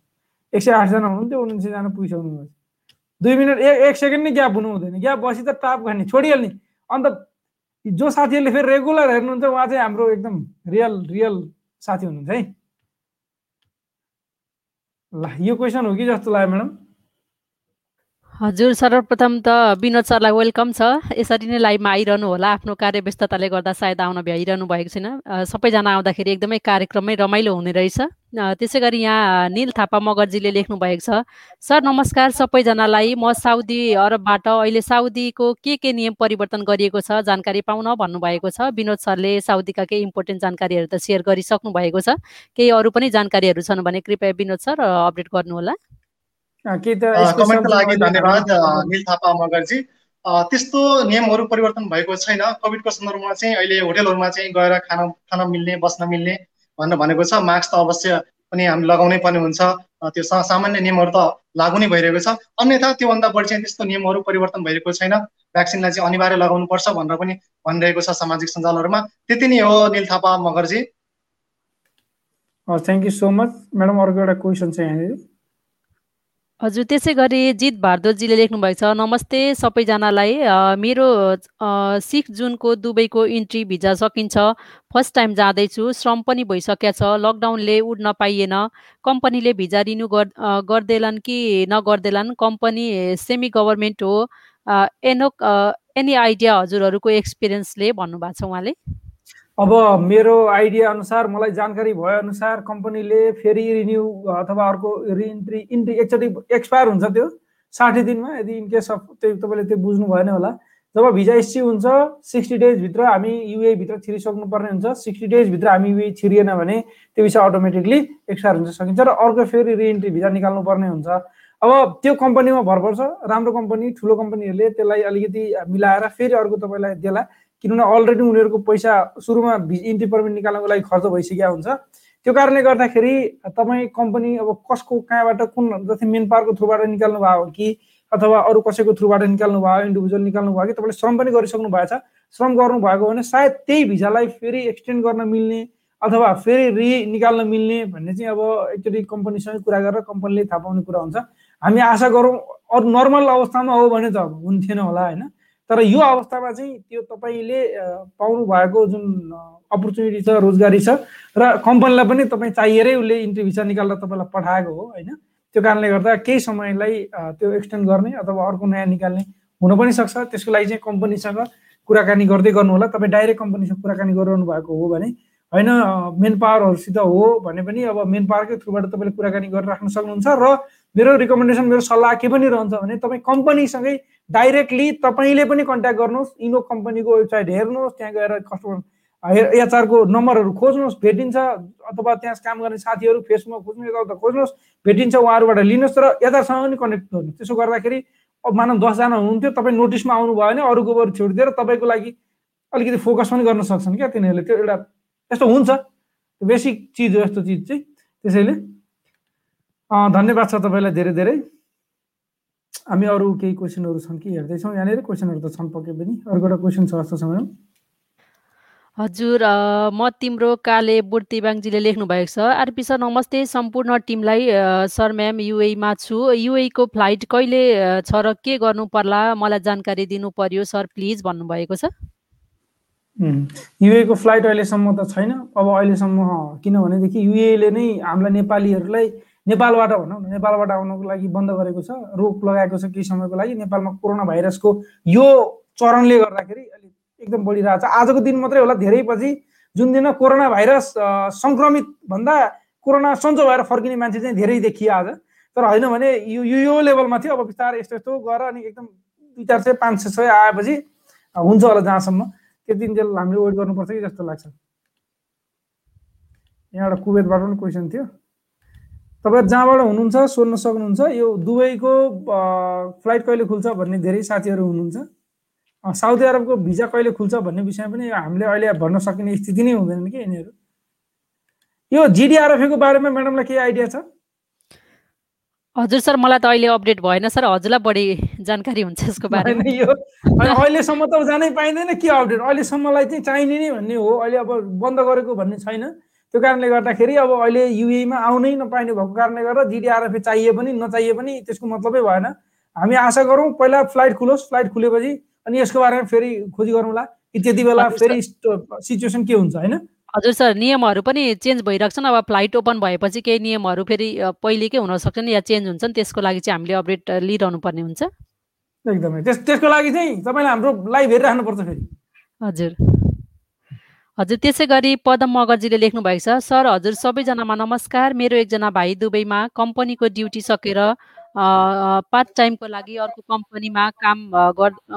एक सय आठजना हुनुहुन्थ्यो उन्नाइसजना पुगिसक्नु भयो। दुई मिनट एक एक सेकेन्ड नै ग्याप हुनु हुँदैन। ग्याप बसी त टाप गर्ने छोडिहाल्ने। अन्त जो साथीहरूले फेरि रेगुलर हेर्नुहुन्छ उहाँ चाहिँ हाम्रो एकदम रियल रियल साथी हुनुहुन्छ है। ल यो क्वेसन हो कि जस्तो लाग्यो म्याडम? हजुर सर्वप्रथम त विनोद सरलाई वेलकम छ। यसरी नै लाइभमा आइरहनु होला। आफ्नो कार्य व्यस्तताले गर्दा सायद आउन भ्याइरहनु भएको छैन। सबैजना आउँदाखेरि एकदमै कार्यक्रममै रमाइलो हुने रहेछ। त्यसै गरी यहाँ निल थापा मगरजीले लेख्नु भएको छ सर नमस्कार सबैजनालाई। म साउदी अरबबाट अहिले साउदीको के के नियम परिवर्तन गरिएको छ जानकारी पाउन भन्नुभएको छ। विनोद सरले साउदीका केही इम्पोर्टेन्ट जानकारीहरू त सेयर गरिसक्नु भएको छ। केही अरू पनि जानकारीहरू छन् भने कृपया विनोद सर अपडेट गर्नुहोला। कमेन्टको लागि धन्यवाद निल थापा मगरजी। त्यस्तो नियमहरू परिवर्तन भएको छैन। कोभिडको सन्दर्भमा चाहिँ अहिले होटेलहरूमा चाहिँ गएर खान खान मिल्ने बस्न मिल्ने भनेर भनेको छ। मास्क त अवश्य पनि हामी लगाउनै पर्ने हुन्छ। त्यो सामान्य नियमहरू त लागु नै भइरहेको छ। अन्यथा त्योभन्दा बढी चाहिँ त्यस्तो नियमहरू परिवर्तन भइरहेको छैन। भ्याक्सिनलाई चाहिँ अनिवार्य लगाउनु पर्छ भनेर पनि भनिरहेको छ सामाजिक सञ्जालहरूमा। त्यति नै हो Nil Thapa मगरजी। Thank you so much madam अर्को एउटा क्वेसन छ यहाँनिर। हजुर त्यसै गरी जित भारद्वाजीले लेख्नुभएको छ। नमस्ते सबैजनालाई। मेरो सिक्स जुनको दुबईको इन्ट्री भिजा सकिन्छ। फर्स्ट टाइम जाँदैछु। श्रम पनि भइसकेको छ। लकडाउनले उड्न पाइएन। कम्पनीले भिजा रिन्यू गर्दैलान् कि नगर्दैलान् कम्पनी सेमी गभर्मेन्ट हो एनो एनी आइडिया हजुरहरूको एक्सपिरियन्सले भन्नुभएको छ उहाँले? अब मेरो आइडिया अनुसार मलाई जानकारी भए अनुसार कम्पनीले फेरि रिन्यू अथवा अर्को रिइन्ट्री इन्ट्री एकचोटि एक्सपायर हुन्छ त्यो साठी दिनमा यदि इनकेस अफ त्यो तपाईँले त्यो बुझ्नु भएन होला। जब भिजा इस्यु हुन्छ सिक्सटी डेजभित्र हामी युएभित्र छिरिसक्नुपर्ने हुन्छ। सिक्सटी डेजभित्र हामी युए छिरिएन भने त्यो भिसा अटोमेटिकली एक्सपायर हुन्छ सकिन्छ र अर्को फेरि रिइन्ट्री भिजा निकाल्नु पर्ने हुन्छ। अब त्यो कम्पनीमा भर पर्छ। राम्रो कम्पनी ठुलो कम्पनीहरूले त्यसलाई अलिकति मिलाएर फेरि अर्को तपाईँलाई त्यसलाई किनभने अलरेडी उनीहरूको पैसा सुरुमा इन्ट्री पर्मिट निकाल्नको लागि खर्च भइसकेको हुन्छ। त्यो कारणले गर्दाखेरि तपाईँ कम्पनी अब कसको कहाँबाट कुन जस्तै मेन पावरको थ्रुबाट निकाल्नु भयो कि अथवा अरू कसैको थ्रुबाट निकाल्नु भयो इन्डिभिजुअल निकाल्नु भयो कि तपाईँले श्रम पनि गरिसक्नु भएछ श्रम गर्नुभएको भने सायद त्यही भिजालाई फेरि एक्सटेन्ड गर्न मिल्ने अथवा फेरि रि निकाल्न मिल्ने भन्ने चाहिँ अब एकचोटि कम्पनीसँग कुरा गरेर कम्पनीले थाहा पाउने कुरा हुन्छ। हामी आशा गरौँ अरू नर्मल अवस्थामा हो भने त हुन्थेन होला होइन? तर यो अवस्थामा चाहिँ त्यो तपाईँले पाउनु भएको जुन अपर्च्युनिटी छ रोजगारी छ र कम्पनीलाई पनि तपाईँ चाहिएरै उसले इन्ट्री भिसा निकालेर तपाईँलाई पठाएको हो होइन? त्यो कारणले गर्दा केही समयलाई त्यो एक्सटेन्ड गर्ने अथवा अर्को नयाँ निकाल्ने हुन पनि सक्छ। त्यसको लागि चाहिँ कम्पनीसँग कुराकानी गर्दै गर्नु होला तपाईँ डाइरेक्ट कम्पनीसँग कुराकानी गरिरहनु भएको हो भने होइन मेन पावरहरूसित हो भने पनि अब मेन पावरकै थ्रुबाट तपाईँले कुराकानी गरेर राख्न सक्नुहुन्छ र मेरो रिकमेन्डेसन मेरो सल्लाह के पनि रहन्छ भने तपाईँ कम्पनीसँगै डाइरेक्टली तपाईँले पनि कन्ट्याक्ट गर्नुहोस्। इनो कम्पनीको वेबसाइट हेर्नुहोस् त्यहाँ गएर कस्टमर एचआरको नम्बरहरू खोज्नुहोस् भेटिन्छ अथवा त्यहाँ काम गर्ने साथीहरू फेसबुकमा खोज्नु यताउता खोज्नुहोस् भेटिन्छ उहाँहरूबाट लिनुहोस् र यतासँग पनि कनेक्ट गर्नुहोस्। त्यसो गर्दाखेरि अब मानव दसजना हुनुहुन्थ्यो तपाईँ नोटिसमा आउनुभयो भने अरू गोबर छोडिदिएर तपाईँको लागि अलिकति फोकस पनि गर्न सक्छन् क्या तिनीहरूले। त्यो एउटा यस्तो हुन्छ। बेसिक चिज हो यस्तो चिज चाहिँ त्यसैले धन्यवाद छ तपाईँलाई धेरै धेरै। हामी अरू केही क्वेसनहरू छन् कि हेर्दैछौँ? यहाँनिर क्वेसनहरू त छन् पक्कै पनि। अर्को एउटा क्वेसन छ जस्तो म्याडम। हजुर म तिम्रो काले बुर्तिबाङजीले लेख्नु भएको छ। आरपी सर नमस्ते। सम्पूर्ण टिमलाई सर म्याम युएमा छु। युएको फ्लाइट कहिले छ र के गर्नु पर्ला? मलाई जानकारी दिनु पर्यो सर प्लिज भन्नुभएको छ। युएको फ्लाइट अहिलेसम्म त छैन। अब अहिलेसम्म किनभनेदेखि युएले नै हामीलाई नेपालीहरूलाई नेपालबाट भनौँ न नेपालबाट आउनको लागि बन्द गरेको छ रोक लगाएको छ केही समयको लागि। नेपालमा कोरोना भाइरसको यो चरणले गर्दाखेरि अलिक एकदम बढिरहेको छ। आजको दिन मात्रै होला धेरै पछि जुन दिन कोरोना भाइरस सङ्क्रमित भन्दा कोरोना सन्चो भएर फर्किने मान्छे चाहिँ धेरै देखियो आज। तर होइन भने यो यो लेभलमा थियो अब बिस्तारै यस्तो यस्तो गर अनि एकदम दुई चार सय पाँच सय सय आएपछि हुन्छ होला जहाँसम्म। त्यो दिन हामीले वेट गर्नुपर्छ कि जस्तो लाग्छ। यहाँबाट कुवेतबाट पनि क्वेसन थियो। तपाईँ जहाँबाट हुनुहुन्छ सोध्न सक्नुहुन्छ यो दुबईको फ्लाइट कहिले खुल्छ भन्ने धेरै साथीहरू हुनुहुन्छ। साउदी अरबको भिजा कहिले खुल्छ भन्ने विषय पनि हामीले अहिले भन्न सकिने स्थिति नै हुँदैन कि यिनीहरू। यो जिडिआरएफएको बारेमा म्याडमलाई केही आइडिया छ? हजुर सर मलाई त अहिले अपडेट भएन सर हजुरलाई बढी जानकारी हुन्छ यसको बारेमा। यो। अहिलेसम्म त जानै पाइँदैन के अपडेट? अहिलेसम्मलाई चाहिँ चाहिने नै भन्ने हो अहिले अब बन्द गरेको भन्ने छैन। त्यो कारणले गर्दाखेरि अब अहिले युएमा आउनै नपाइने भएको कारणले गर्दा जिडिआरएफए चाहिए पनि नचाहिए पनि त्यसको मतलबै भएन। हामी आशा गरौँ पहिला फ्लाइट खुलोस् फ्लाइट खुलेपछि अनि यसको बारेमा फेरि खोजी गरौँला कि त्यति बेला फेरि सिचुएसन के हुन्छ होइन? हजुर सर। नियमहरू पनि चेन्ज भइरहेको छन्। अब फ्लाइट ओपन भएपछि केही नियमहरू फेरि पहिलेकै हुन सक्छन् या चेन्ज हुन्छन्। त्यसको लागि चाहिँ हामीले अपडेट लिइरहनु पर्ने हुन्छ। एकदमै। त्यस त्यसको लागि चाहिँ तपाईँले हाम्रो लाइभ हेरिराख्नुपर्छ फेरि। हजुर। हजुर त्यसै गरी पदम मगरजीले लेख्नु भएको छ सर हजुर सबैजनामा नमस्कार। मेरो एकजना भाइ दुबईमा कम्पनीको ड्युटी सकेर पार्ट टाइमको लागि अर्को कम्पनीमा काम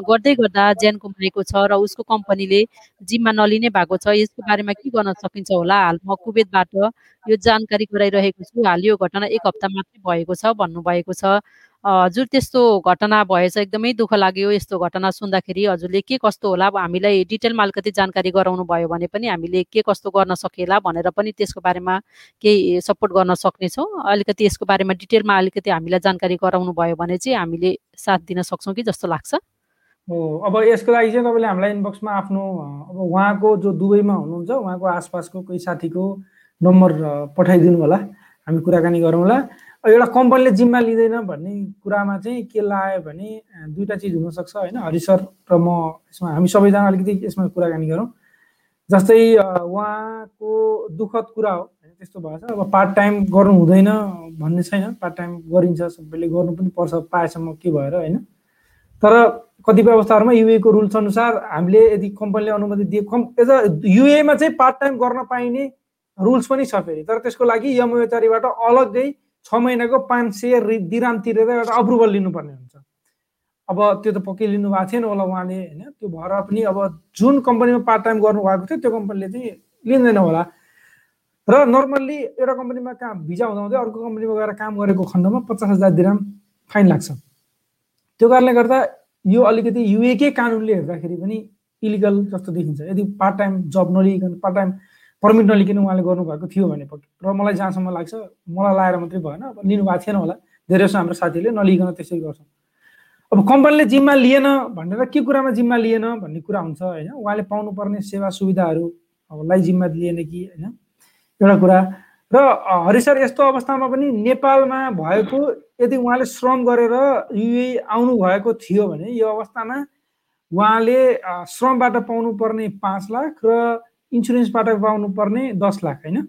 गर्दै गर्दा ज्यान गुमाएको छ र उसको कम्पनीले जिम्मा नलिने भएको छ। यसको बारेमा के गर्न सकिन्छ होला? हाल म कुवेतबाट यो जानकारी गराइरहेको छु। हाल यो घटना एक हप्ता मात्रै भएको छ भन्नुभएको छ। हजुर त्यस्तो घटना भएछ एकदमै दुःख लाग्यो। यस्तो घटना सुन्दाखेरि हजुरले के कस्तो होला अब हामीलाई डिटेलमा अलिकति जानकारी गराउनु भयो भने पनि हामीले के कस्तो गर्न सकिएला भनेर पनि त्यसको बारेमा केही सपोर्ट गर्न सक्नेछौँ। अलिकति यसको बारेमा डिटेलमा अलिकति हामीलाई जानकारी गराउनु भयो भने चाहिँ हामीले साथ दिन सक्छौँ कि जस्तो लाग्छ। हो अब यसको लागि चाहिँ तपाईँले हामीलाई इनबक्समा आफ्नो अब उहाँको जो दुबईमा हुनुहुन्छ उहाँको आसपासको कोही साथीको नम्बर पठाइदिनु होला हामी कुराकानी गरौँला। एउटा कम्पनीले जिम्मा लिँदैन भन्ने कुरामा चाहिँ के लाग्यो भने दुईवटा चिज हुनसक्छ होइन। हरि सर र म यसमा हामी सबैजना अलिकति यसमा कुराकानी गरौँ। जस्तै उहाँको दुःखद कुरा हो होइन त्यस्तो भएछ अब पार्ट टाइम गर्नु हुँदैन भन्ने छैन। पार्ट टाइम गरिन्छ सबैले गर्नु पनि पर्छ पाएसम्म के भएर होइन। तर कतिपय अवस्थाहरूमा युएको रुल्स अनुसार हामीले यदि कम्पनीले अनुमति दिए कम् एज अ युएमा चाहिँ पार्ट टाइम गर्न पाइने रुल्स पनि छ फेरि। तर त्यसको लागि यमोचारीबाट अलग्गै छ महिनाको पाँच सय दिराम तिरेर एउटा अप्रुभल लिनुपर्ने हुन्छ। अब त्यो त पक्कै लिनु भएको थिएन होला उहाँले होइन? त्यो भएर पनि अब जुन कम्पनीमा पार्ट टाइम गर्नुभएको थियो त्यो कम्पनीले चाहिँ लिँदैन होला। र नर्मल्ली एउटा कम्पनीमा काम भिजा हुँदाहुँदै अर्को कम्पनीमा गएर काम गरेको खण्डमा पचास हजार दिराम फाइन लाग्छ। त्यो कारणले गर्दा यो अलिकति युएकै कानुनले हेर्दाखेरि पनि इलिगल जस्तो देखिन्छ। यदि पार्ट टाइम जब नलिकन पार्ट टाइम पर्मिट नलिकन उहाँले गर्नुभएको थियो भने र मलाई जहाँसम्म लाग्छ मलाई लगाएर मात्रै भएन। अब लिनुभएको थिएन होला। धेरै हाम्रो साथीहरूले नलिकन त्यसरी गर्छौँ अब कम्पनीले जिम्मा लिएन भनेर के कुरामा जिम्मा लिएन भन्ने कुरा हुन्छ होइन उहाँले पाउनुपर्ने सेवा सुविधाहरू अब लाई जिम्मा लिएन कि होइन एउटा कुरा। र हरि सर यस्तो अवस्थामा पनि नेपालमा भएको यदि उहाँले श्रम गरेर युए आउनु भएको थियो भने यो अवस्थामा उहाँले श्रमबाट पाउनु पर्ने पाँच लाख र इन्सुरेन्सबाट पाउनु पर्ने दस लाख होइन?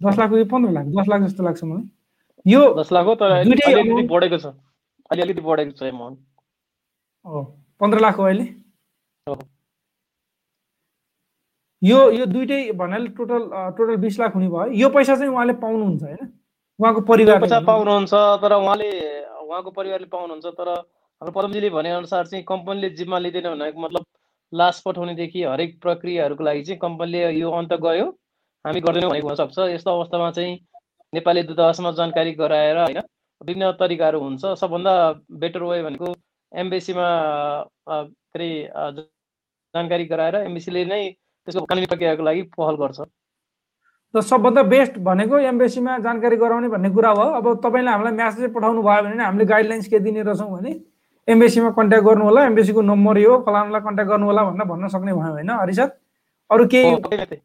दस लाखको कि पन्ध्र लाख दस लाख जस्तो लाग्छ मलाई। यो दस लाख हो तर बढेको छ। अलिकति बढेको छ एमाउन्ट हो पन्ध्र लाख हो अहिले? यो यो दुइटै भन्नाले टोटल टोटल बिस लाख हुने भयो। यो पैसा चाहिँ उहाँले पाउनुहुन्छ होइन? उहाँको परिवार पैसा पाउनुहुन्छ तर उहाँले उहाँको परिवारले पाउनुहुन्छ तर हाम्रो पदमजीले भने अनुसार चाहिँ कम्पनीले जिम्मा लिँदैन भनेको मतलब लास पठाउनेदेखि हरेक प्रक्रियाहरूको लागि चाहिँ कम्पनीले यो अन्त गयो। हामी गर्दैनौँ भनेको हुनसक्छ। यस्तो अवस्थामा चाहिँ नेपाली दूतावासमा जानकारी गराएर होइन विभिन्न तरिकाहरू हुन्छ। सबभन्दा बेटर वे भनेको एम्बेसीमा के अरे जानकारी गराएर एम्बेसीले नै त्यसको कानुनी प्रक्रियाको लागि पहल गर्छ। र सबभन्दा बेस्ट भनेको एम्बेसीमा जानकारी गराउने भन्ने कुरा हो। अब तपाईँले हामीलाई म्यासेज पठाउनु भयो भने हामीले गाइडलाइन्स के दिने रहेछौँ भने एमबेसीमा कन्ट्याक्ट गर्नु होला एमबेसीको नम्बर यो फलानुलाई कन्ट्याक्ट गर्नु होला भनेर भन्न सक्ने भयो होइन हरि सर अरू केही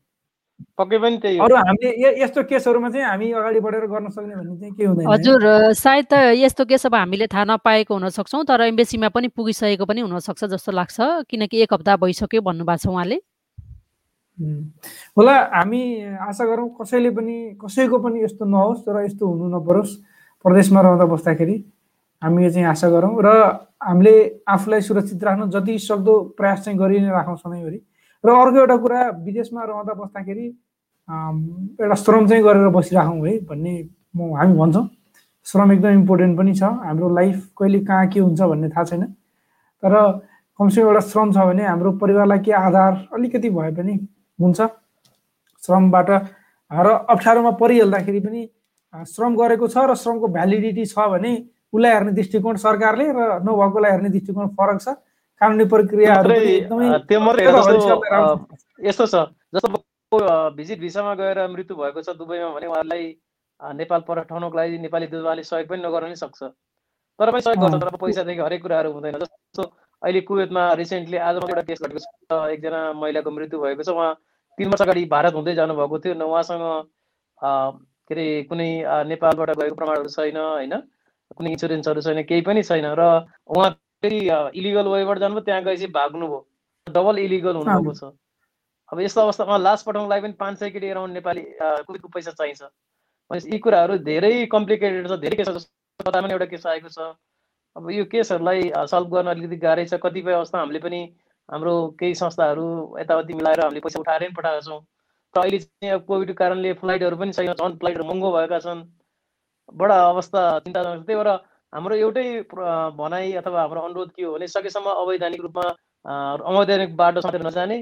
पक्कै पनि त्यही अरू हामीले यस्तो केसहरूमा चाहिँ हामी अगाडि बढेर गर्न सक्ने भन्ने चाहिँ के हुँदैन। हजुर सायद त यस्तो केस अब हामीले थाहा नपाएको हुन सक्छौँ तर एम्बेसीमा पनि पुगिसकेको पनि हुनसक्छ जस्तो लाग्छ किनकि एक हप्ता भइसक्यो भन्नुभएको छ उहाँले। होला हामी आशा गरौँ कसैले पनि कसैको पनि यस्तो नहोस् तर यस्तो हुनु नपरोस् प्रदेशमा रहँदा बस्दाखेरि। हामी चाहिँ आशा गरौँ र हामीले आफूलाई सुरक्षित राख्न जति सक्दो प्रयास चाहिँ गरि नै राखौँ सधैँभरि र अर्को एउटा कुरा विदेशमा रहँदा बस्दाखेरि एउटा श्रम चाहिँ गरेर बसिराखौँ है भन्ने म हामी भन्छौँ। श्रम एकदम इम्पोर्टेन्ट पनि छ। हाम्रो लाइफ कहिले कहाँ के हुन्छ भन्ने थाहा छैन। तर कमसेकम एउटा श्रम छ भने हाम्रो परिवारलाई के आधार अलिकति भए पनि हुन्छ। श्रमबाट र अप्ठ्यारोमा परिहाल्दाखेरि पनि श्रम गरेको छ र श्रमको भ्यालिडिटी छ भने उसलाई हेर्ने दृष्टिकोण सरकारले र नभएकोलाई हेर्ने दृष्टिकोण फरक छ। कानुनी प्रक्रियाहरू यस्तो छ जस्तो भिजिट भिसामा गएर मृत्यु भएको छ दुबईमा भने उहाँलाई नेपाल पठाउनको लागि नेपाली दूतवाले सहयोग पनि नगर्न नै सक्छ। तर पनि सहयोग गर्छ तर पैसादेखि हरेक कुराहरू हुँदैन जस्तो अहिले कुवेतमा रिसेन्टली आज एउटा केस घटेको छ एकजना महिलाको मृत्यु भएको छ उहाँ तिन वर्ष अगाडि भारत हुँदै जानुभएको थियो न उहाँसँग के अरे कुनै नेपालबाट गएको प्रमाणहरू छैन होइन? कुनै इन्सुरेन्सहरू छैन केही पनि छैन र उहाँ फेरि इलिगल वेबाट जानुभयो त्यहाँ गएपछि भाग्नुभयो। डबल इलिगल हुनुभएको छ। अब यस्तो अवस्थामा पठाउनुको लागि पनि पाँच सय केटी एराउन्ड नेपाली कोभिडको पैसा चाहिन्छ। यी कुराहरू धेरै कम्प्लिकेटेड छ धेरै केस कता पनि एउटा केस आएको छ। अब यो केसहरूलाई सल्भ गर्न अलिकति गाह्रै छ। कतिपय अवस्था हामीले पनि हाम्रो केही संस्थाहरू यताउति मिलाएर हामीले पैसा उठाएर पनि पठाएका छौँ। र अहिले चाहिँ अब कोभिडको कारणले फ्लाइटहरू पनि छैन झन् फ्लाइटहरू महँगो भएका छन्। बडा अवस्था चिन्ताजनक त्यही भएर हाम्रो एउटै भनाइ अथवा हाम्रो अनुरोध के हो भने सकेसम्म अवैधानिक रूपमा अवैधानिक बाटो नजाने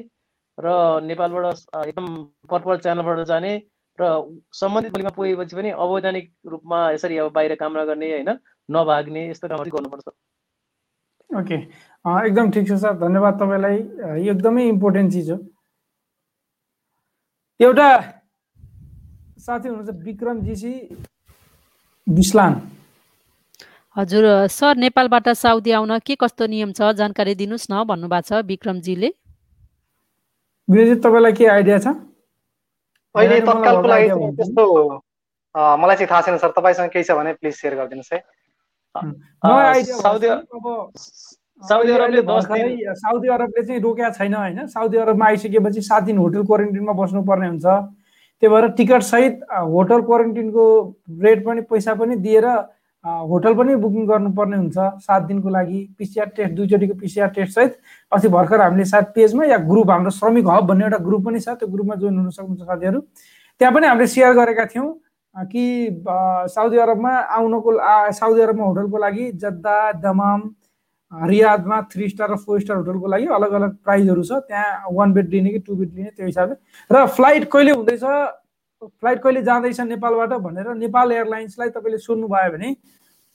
र नेपालबाट एकदम पर्पल च्यानलबाट जाने र सम्बन्धित बोलीमा पुगेपछि पनि अवैधानिक रूपमा यसरी अब बाहिर काम नगर्ने होइन नभाग्ने यस्तो कामहरू गर्नुपर्छ। ओके। एकदम ठिक छ सर। धन्यवाद तपाईँलाई। यो एकदमै इम्पोर्टेन्ट चिज हो। एउटा साथी हुनुहुन्छ विक्रम जीसी बिस्लान। हजुर सर नेपालबाट साउदी आउन के कस्तो नियम छ जानकारी दिनुहोस् न भन्नुभएको छ विक्रमजीले। तपाईँलाई के आइडिया छ? अहिले तत्कालको लागि चाहिँ त्यस्तो मलाई चाहिँ थाहा छैन सर। तपाईँसँग केही छ भने प्लिज सेयर गरिदिनुहोस् है। साउदी अरबले साउदी अरबले चाहिँ रोकेका छैन होइन? साउदी अरबमा आइसकेपछि सात दिन होटल क्वारेन्टिनमा बस्नुपर्ने हुन्छ। त्यही भएर टिकट सहित होटल क्वारेन्टिनको रेट पनि पैसा पनि दिएर होटल पनि बुकिङ गर्नुपर्ने हुन्छ सात दिनको लागि। पिसिआर टेस्ट दुईचोटिको पिसिआर टेस्ट सहित अस्ति भर्खर हामीले सायद पेजमा या ग्रुप हाम्रो श्रमिक हब भन्ने एउटा ग्रुप पनि छ त्यो ग्रुपमा जोइन हुन सक्नुहुन्छ साथीहरू। त्यहाँ पनि हामीले सेयर गरेका थियौँ कि साउदी अरबमा आउनको साउदी अरबमा होटलको लागि जद्दा दमाम रियादमा थ्री स्टार र फोर स्टार होटलको लागि अलग अलग प्राइजहरू छ। त्यहाँ वान बेड लिने कि टु बेड लिने त्यो हिसाबले। र फ्लाइट कहिले हुँदैछ? फ्लाइट कहिले जाँदैछ नेपालबाट भनेर नेपाल एयरलाइन्सलाई तपाईँले सोध्नुभयो भने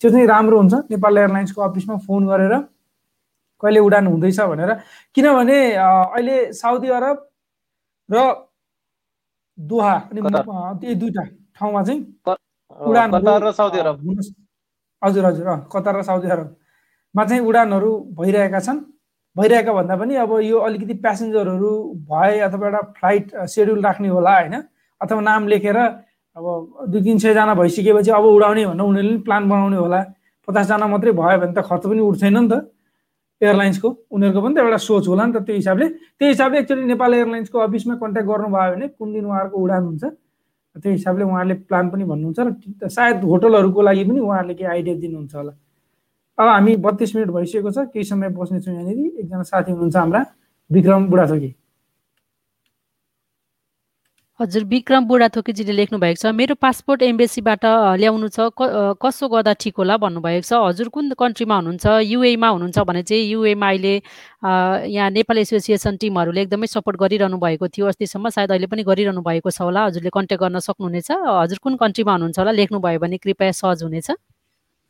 त्यो चाहिँ राम्रो हुन्छ। नेपाल एयरलाइन्सको अफिसमा फोन गरेर कहिले उडान हुँदैछ भनेर। किनभने अहिले साउदी अरब र दोहा अनि दुईवटा ठाउँमा चाहिँ उडान हजुर हजुर कतार र साउदी अरबमा चाहिँ उडानहरू भइरहेका छन्? भइरहेका भन्दा पनि अब यो अलिकति प्यासेन्जरहरू भए अथवा एउटा फ्लाइट सेड्युल राख्ने होला होइन? अथवा नाम लेखेर अब दुई तिन सयजना भइसकेपछि अब उडाउने भनेर उनीहरूले पनि प्लान बनाउने होला। पचासजना मात्रै भयो भने त खर्च पनि उठ्छैन नि त। एयरलाइन्सको उनीहरूको पनि त एउटा सोच होला नि त त्यो हिसाबले। त्यो हिसाबले एक्चुअली नेपाल एयरलाइन्सको अफिसमा कन्ट्याक्ट गर्नुभयो भने कुन दिन उहाँहरूको उडान हुन्छ? त्यो हिसाबले उहाँहरूले प्लान पनि भन्नुहुन्छ र सायद होटलहरूको लागि पनि उहाँहरूले केही आइडिया दिनुहुन्छ होला। अब हामी बत्तिस मिनट भइसकेको छ केही समय बस्नेछौँ यहाँनिर। एकजना साथी हुनुहुन्छ हाम्रा विक्रम बुढाथोकी। हजुर विक्रम बुढाथोकीजीले लेख्नु भएको छ मेरो पासपोर्ट एम्बेसीबाट ल्याउनु छ कसो गर्दा ठिक होला भन्नुभएको छ? हजुर कुन कन्ट्रीमा हुनुहुन्छ? युएमा हुनुहुन्छ भने चाहिँ युएमा अहिले यहाँ नेपाल एसोसिएसन टिमहरूले एकदमै सपोर्ट गरिरहनु भएको थियो अस्तिसम्म। सायद अहिले पनि गरिरहनु भएको छ होला। हजुरले कन्ट्याक्ट गर्न सक्नुहुनेछ। हजुर कुन कन्ट्रीमा हुनुहुन्छ होला? लेख्नुभयो भने कृपया सहज हुनेछ।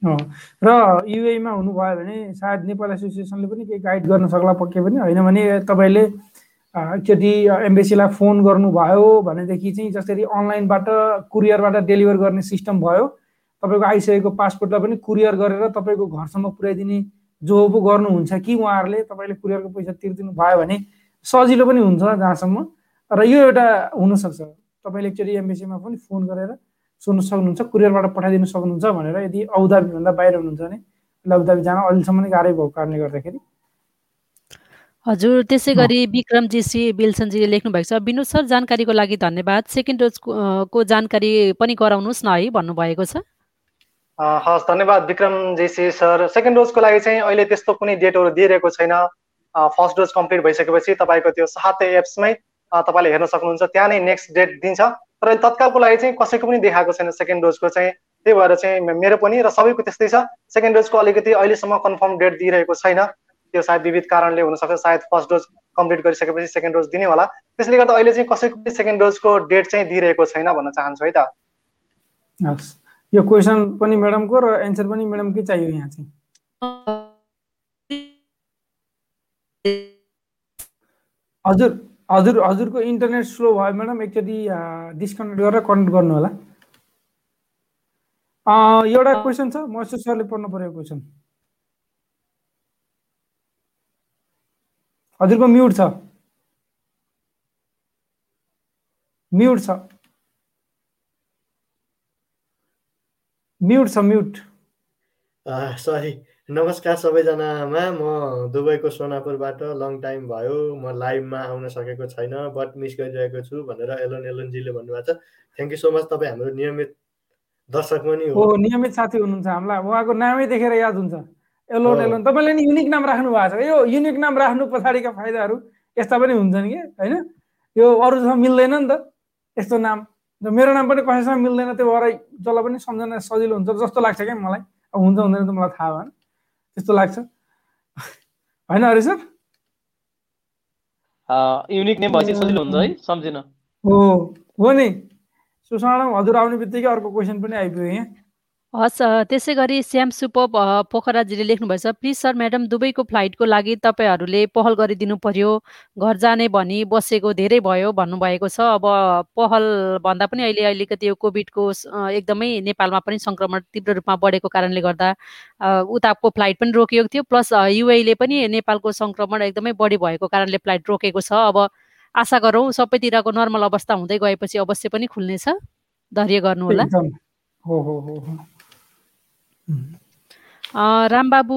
र युएमा हुनुभयो भने सायद नेपाल एसोसिएसनले पनि केही गाइड गर्न सक्ला पक्कै पनि होइन भने तपाईँले एकचोटि एम्बेसीलाई फोन गर्नुभयो भनेदेखि चाहिँ जसरी अनलाइनबाट कुरियरबाट डेलिभर गर्ने सिस्टम भयो तपाईँको आइसकेको पासपोर्टलाई पनि कुरियर गरेर तपाईँको घरसम्म पुर्याइदिने जो पो गर्नुहुन्छ कि उहाँहरूले तपाईँले कुरियरको पैसा तिर्दिनु भयो भने सजिलो पनि हुन्छ जहाँसम्म। र यो एउटा हुनसक्छ। तपाईँले एकचोटि एम्बेसीमा पनि फोन गरेर सोध्नु सक्नुहुन्छ कुरियरबाट पठाइदिनु सक्नुहुन्छ भनेर यदि औदाबीभन्दा बाहिर हुनुहुन्छ भने औदाबी जान अहिलेसम्म नै गाह्रै भएको कारणले गर्दाखेरि। हजुर त्यसै गरी विक्रमजी सी बिल्सनजीले लेख्नु भएको छ विनोद सर जानकारीको लागि धन्यवाद। सेकेन्ड डोजको को जानकारी पनि गराउनुहोस् न है भन्नुभएको छ। हस् धन्यवाद विक्रमजी सी सर। सेकेन्ड डोजको लागि चाहिँ अहिले त्यस्तो कुनै डेटहरू दिइरहेको छैन। फर्स्ट डोज कम्प्लिट भइसकेपछि तपाईँको त्यो सातै एप्समै तपाईँले हेर्न सक्नुहुन्छ। त्यहाँ नै नेक्स्ट डेट दिन्छ। तर तत्कालको लागि चाहिँ कसैको पनि देखाएको छैन सेकेन्ड डोजको चाहिँ। त्यही भएर चाहिँ मेरो पनि र सबैको त्यस्तै छ। सेकेन्ड डोजको अलिकति अहिलेसम्म कन्फर्म डेट दिइरहेको छैन। त्यो सायद विविध कारणले हुनसक्छ। सायद फर्स्ट डोज कम्प्लिट गरिसकेपछि सेकेन्ड डोज दिने होला। त्यसले गर्दा अहिले चाहिँ कसैको पनि सेकेन्ड डोजको डेट चाहिँ दिइरहेको छैन भन्न चाहन्छु है त। हस्। यो क्वेसन पनि म्याडमको र एन्सर पनि म्याडमकै चाहियो यहाँ चाहिँ? हजुर। हजुर हजुरको इन्टरनेट स्लो भयो म्याडम एकचोटि डिस्कनेक्ट गरेर कनेक्ट गर्नु होला। एउटा क्वेसन छ महेश्वर सरले पढ्नु परेको क्वेसन हजुरको म्युट छ। म्युट छ। म्युट छ म्युट सरी नमस्कार सबैजनामा। म दुबईको सोनापुरबाट लङ टाइम भयो। म लाइभमा आउन सकेको छैन बट मिस गरिरहेको छु भनेर एलोन एलोनजीले भन्नुभएको छ। थ्याङ्क यू सो मच तपाईँ हाम्रो नियमित दर्शक पनि हो। नियमित साथी हुनुहुन्छ हामीलाई। उहाँको नामै देखेर याद हुन्छ। एलोन एलोन तपाईँले नि युनिक नाम राख्नु भएको छ। यो युनिक नाम राख्नु पछाडिका फाइदाहरू यस्ता पनि हुन्छन् कि होइन? यो अरूसँग मिल्दैन नि त यस्तो नाम। मेरो नाम पनि कसैसँग मिल्दैन त्यो भएर जसलाई पनि सम्झना सजिलो हुन्छ जस्तो लाग्छ क्या मलाई। अब हुन्छ हुँदैन त मलाई थाहा भएन। त्यस्तो लाग्छ? होइन अरे सर? युनिक नेम भएपछि सजिलो हुन्छ है सम्झिन। हो हो नि। सुषमा हजुर आउने बित्तिकै अर्को क्वेसन पनि आइपुग्यो यहाँ। हस् त्यसै गरी श्याम सुप पोखराजीले लेख्नुभएछ प्लिज सर म्याडम दुबईको फ्लाइटको लागि तपाईँहरूले पहल गरिदिनु पर्यो। घर जाने भनी बसेको धेरै भयो भन्नुभएको छ। अब पहल भन्दा पनि अहिले अलिकति यो कोभिडको एकदमै नेपालमा पनि सङ्क्रमण तीव्र रूपमा बढेको कारणले गर्दा उताको फ्लाइट पनि रोकिएको थियो। प्लस युएले पनि नेपालको सङ्क्रमण एकदमै बढी भएको कारणले फ्लाइट रोकेको छ। अब आशा गरौँ सबैतिरको नर्मल अवस्था हुँदै गएपछि अवश्य पनि खुल्नेछ। धैर्य गर्नुहोला। हो हो हो। रामबाबु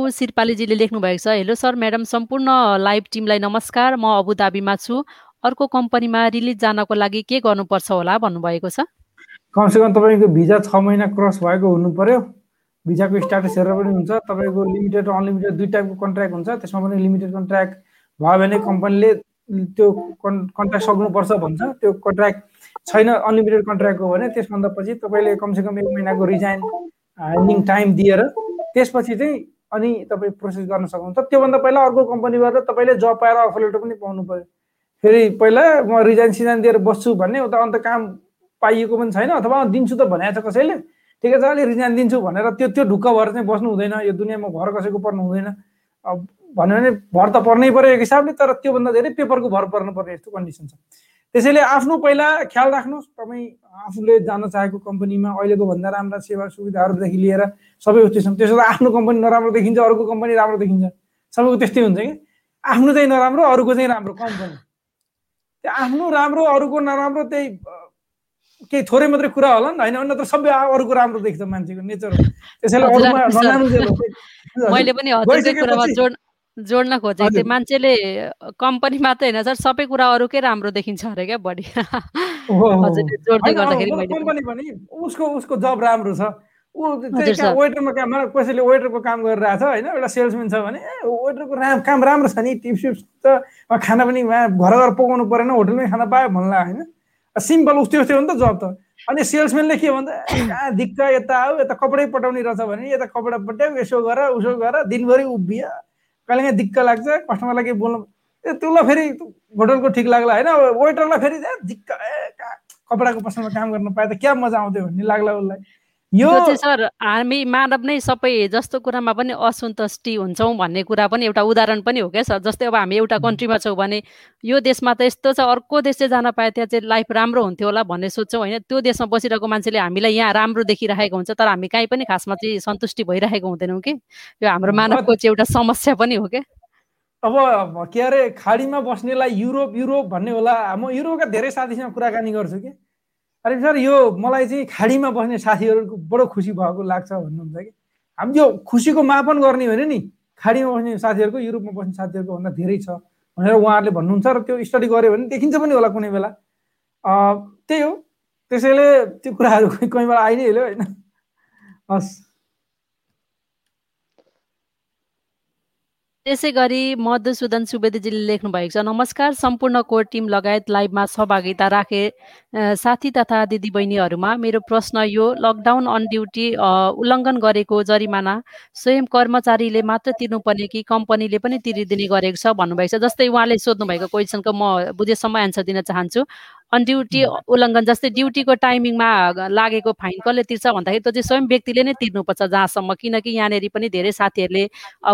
लेख्नु भएको छ हेलो सर म्याडम सम्पूर्ण लाइभ टिमलाई नमस्कार। म अबुधाबीमा छु। अर्को कम्पनीमा रिलिज जानको लागि के गर्नुपर्छ होला भन्नुभएको छ? कमसेकम तपाईँको भिजा छ महिना क्रस भएको हुनु पर्यो भिजाको स्ट्याटस हेरेर पनि हुन्छ। तपाईँको लिमिटेड र अनलिमिटेड दुई टाइपको कन्ट्र्याक्ट हुन्छ। त्यसमा पनि लिमिटेड कन्ट्र्याक्ट भयो भने कम्पनीले त्यो कन्ट्र्याक्ट सक्नुपर्छ भन्छ। त्यो कन्ट्र्याक्ट छैन अनलिमिटेड कन्ट्र्याक्ट हो भने त्यसभन्दा पछि तपाईँले कमसेकम एक महिनाको रिजाइन हाइलिङ टाइम दिएर त्यसपछि चाहिँ अनि तपाईँ प्रोसेस गर्न सक्नुहुन्छ। त्योभन्दा पहिला अर्को कम्पनीबाट तपाईँले जब पाएर अफर लेटर पनि पाउनु पऱ्यो। फेरि पहिला म रिजाइन सिजाइन दिएर बस्छु भन्ने उता अन्त काम पाइएको पनि छैन अथवा दिन्छु त भनेको छ कसैले ठिकै छ अलिक रिजाइन दिन्छु भनेर त्यो त्यो ढुक्क भएर चाहिँ बस्नु हुँदैन यो दुनियाँमा भर कसैको पर्नु हुँदैन। भन्यो भने भर त पर्नै पऱ्यो एक हिसाबले तर त्योभन्दा धेरै पेपरको भर पर्नु पर्ने यस्तो कन्डिसन छ। त्यसैले आफ्नो पहिला ख्याल राख्नुहोस्। तपाईँ आफूले जान चाहेको कम्पनीमा अहिलेको भन्दा राम्रा सेवा सुविधाहरूदेखि लिएर सबै उस्तो त्यसो त आफ्नो कम्पनी नराम्रो देखिन्छ अरूको कम्पनी राम्रो देखिन्छ। सबैको त्यस्तै हुन्छ कि? आफ्नो चाहिँ नराम्रो अरूको चाहिँ राम्रो। कम्पनी त्यो आफ्नो राम्रो अरूको नराम्रो त्यही केही थोरै मात्रै कुरा होला नि होइन? अन्त सबै अरूको राम्रो देख्छ मान्छेको नेचर हो। मैले पनि जोड्न खोजेको थिएँ मान्छेले कम्पनी मात्रै होइन सर सबै कुरा अरूकै राम्रो देखिन्छ अरे क्या बढी। जोड्दै गर्दाखेरि कम्पनी पनि उसको उसको जब राम्रो छ ऊ वेटरमा काम कसैले वेटरको काम गरिरहेको छ होइन एउटा सेल्सम्यान छ भने वेटरको राम काम राम्रो छ नि टिप्स त खाना पनि घर घर पकाउनु परेन होटलमै खाना पायो भन्ला होइन? सिम्पल उस्तै उस्तै हो नि त जब त। अनि सेल्सम्यानले के भन्दा कहाँ दिक्क यता आऊ यता कपडै पठाउने रहेछ भने यता कपडा पट्याउ यसो गर उसो गर दिनभरि उभियो। कहिलेकाहीँ दिक्क लाग्छ कस्टमरलाई केही बोल्नु ए त्यसलाई फेरि होटलको ठिक लाग्ला होइन वेटरलाई फेरि दिक्क ए कपडाको पसलमा काम गर्न पाए त क्या मजा आउँथ्यो भन्ने लाग्ला उसलाई यो चाहिँ सर हामी मानव नै सबै जस्तो कुरामा पनि असन्तुष्टि हुन्छौँ भन्ने कुरा पनि एउटा उदाहरण पनि हो क्या सर। जस्तै अब हामी एउटा कन्ट्रीमा छौँ भने यो देशमा त यस्तो छ अर्को देश चाहिँ जान पाए त्यहाँ चाहिँ लाइफ राम्रो हुन्थ्यो होला भन्ने सोध्छौँ होइन। त्यो देशमा बसिरहेको मान्छेले हामीलाई यहाँ राम्रो देखिरहेको हुन्छ तर हामी कहीँ पनि खासमा चाहिँ सन्तुष्टि भइरहेको हुँदैनौँ कि। यो हाम्रो मानवको चाहिँ एउटा समस्या पनि हो क्या। अब के अरे खाडीमा बस्नेलाई युरोप युरोप भन्ने होला। म युरोपका धेरै साथीसँग कुराकानी गर्छु कि। अरे सर यो मलाई चाहिँ खाडीमा बस्ने साथीहरूको बडो खुसी भएको लाग्छ भन्नुहुन्छ कि? हामी यो खुसीको मापन गर्ने भने नि। खाडीमा बस्ने साथीहरूको युरोपमा बस्ने साथीहरूको भन्दा धेरै छ भनेर उहाँहरूले भन्नुहुन्छ र त्यो स्टडी गऱ्यो भने देखिन्छ पनि होला कुनै बेला। त्यही हो। त्यसैले त्यो कुराहरू कोही बेला आइ नै हाल्यो होइन। हस्। त्यसै गरी मधुसूदन सुवेदीजीले लेख्नु भएको छ नमस्कार सम्पूर्ण कोर टिम लगायत लाइभमा सहभागिता राखे साथी तथा दिदीबहिनीहरूमा मेरो प्रश्न यो लकडाउन अन ड्युटी उल्लङ्घन गरेको जरिमाना स्वयं कर्मचारीले मात्र तिर्नुपर्ने कि कम्पनीले पनि तिरिदिने गरेको छ? भन्नुभएको छ। जस्तै उहाँले सोध्नु भएको क्वेसनको म बुझेसम्म एन्सर दिन चाहन्छु। अन ड्युटी उल्लङ्घन जस्तै ड्युटीको टाइमिङमा लागेको फाइन कसले तिर्छ भन्दाखेरि त्यो चाहिँ स्वयं व्यक्तिले नै तिर्नुपर्छ जहाँसम्म। किनकि यहाँनिर पनि धेरै साथीहरूले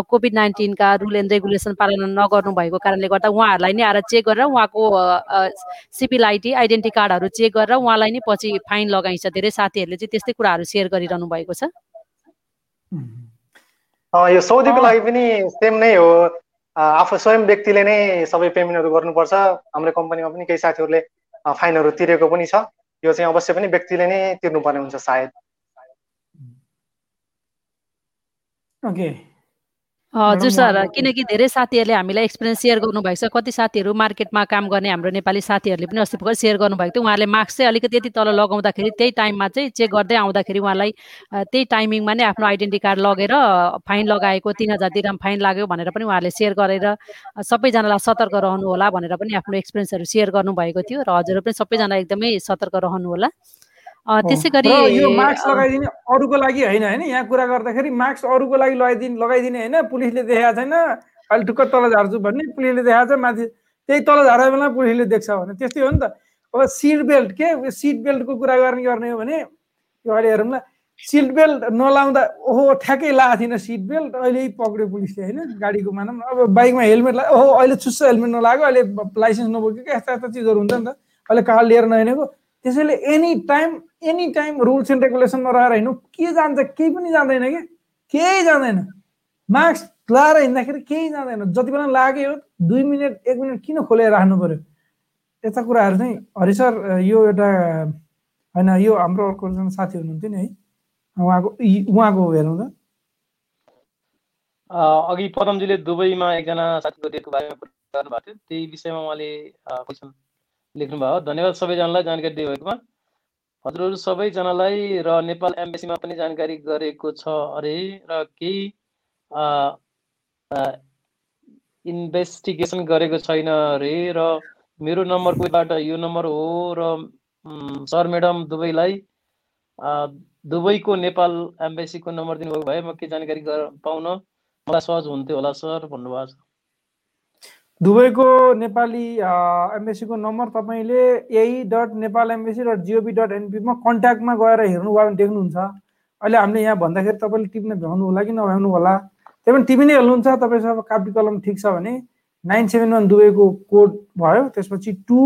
कोभिड नाइन्टिनका रुल एन्ड रेगुलेसन पालन नगर्नु भएको कारणले गर्दा उहाँहरूलाई नै आएर चेक गरेर उहाँको सिपिल आइडी आइडेन्टिटी कार्डहरू चेक गरेर उहाँलाई नै पछि फाइन लगाइन्छ। धेरै साथीहरूले चाहिँ त्यस्तै कुराहरू सेयर गरिरहनु भएको छ। यो सौदीको लागि पनि सेम नै हो। आफू स्वयं व्यक्तिले नै सबै पेमेन्टहरू गर्नुपर्छ। हाम्रो कम्पनीमा पनि केही साथीहरूले फाइनहरू तिरेको पनि छ। यो चाहिँ अवश्य पनि व्यक्तिले नै तिर्नुपर्ने हुन्छ सायद। ओके। हजुर सर किनकि धेरै साथीहरूले हामीलाई एक्सपिरियन्स सेयर गर्नुभएको छ। कति साथीहरू मार्केटमा काम गर्ने हाम्रो नेपाली साथीहरूले पनि अस्ति भर्खर सेयर गर्नुभएको थियो। उहाँहरूले मास्क चाहिँ अलिकति यति तल लगाउँदाखेरि त्यही टाइममा चाहिँ चेक गर्दै आउँदाखेरि उहाँलाई त्यही टाइमिङमा नै आफ्नो आइडेन्टिटी कार्ड लगेर फाइन लगाएको तिन हजार दिराम फाइन लाग्यो भनेर पनि उहाँहरूले सेयर गरेर सबैजनालाई सतर्क रहनु होला भनेर पनि आफ्नो एक्सपिरियन्सहरू सेयर गर्नुभएको थियो। र हजुर पनि सबैजना एकदमै सतर्क रहनु होला त्यसै गरी यो मास्क लगाइदिने अरूको लागि होइन होइन। यहाँ कुरा गर्दाखेरि मास्क अरूको लागि लगाइदिने लगाइदिने होइन। पुलिसले देखाएको छैन। अहिले ठुक्क तल झार्छु भन्ने पुलिसले देखाएको छ। माथि त्यही तल झारेको बेला पुलिसले देख्छ भने त्यस्तै हो नि त। अब सिट बेल्ट के? सिट बेल्टको कुरा गर्ने गर्ने हो भने यो अहिले हेरौँ न सिट बेल्ट नलाउँदा ओहो ठ्याक्कै लगाएको थिएन सिट बेल्ट। अहिले पक्रियो पुलिसले होइन? गाडीको मानौँ अब बाइकमा हेलमेट ला ओहो अहिले चुस्स हेलमेट नलागेको अहिले लाइसेन्स नबोकेको यस्ता यस्ता चिजहरू हुन्छ नि त। अहिले कार्ड लिएर नहिँडेको। त्यसैले any time any time rules and रेगुलेसनमा रहेर हिँड्नु के जान्छ केही पनि जाँदैन कि? केही जाँदैन। मास्क लगाएर हिँड्दाखेरि केही जाँदैन। जति बेला लाग्यो दुई मिनट एक मिनट किन खोलेर राख्नु पर्यो? यस्ता कुराहरू चाहिँ हरि सर यो एउटा होइन यो हाम्रो अर्को साथी हुनुहुन्थ्यो नि है। उहाँको उहाँको हेर्नु त। अघि पदमजीले दुबईमा एकजना साथीको डेटको बारेमा कुरा गर्नुभएको थियो। त्यही विषयमा उहाँले लेख्नुभयो। धन्यवाद सबैजनालाई जानकारी दिनुभएकोमा हजुरहरू सबैजनालाई र नेपाल एम्बेसीमा पनि जानकारी गरेको छ अरे र केही इन्भेस्टिगेसन गरेको छैन अरे र मेरो नम्बर कोहीबाट यो नम्बर हो र सर म्याडम दुबईलाई दुबईको नेपाल एम्बेसीको नम्बर दिनुभएको भए म के जानकारी पाउन मलाई सहज हुन्थ्यो होला सर भन्नुभएको छ दुबईको नेपाली एम्बेसीको नम्बर तपाईँले यही dot Nepal embassy dot GOV dot एनपीमा कन्ट्याक्टमा गएर हेर्नु भयो भने देख्नुहुन्छ। अहिले हामीले यहाँ भन्दाखेरि तपाईँले टिप्न भ्याउनु होला कि नभ्याउनु होला? त्यही पनि टिपी नै हाल्नुहुन्छ। तपाईँसँग कापी कलम ठिक छ भने नाइन सेभेन वान दुबईको कोड भयो। त्यसपछि two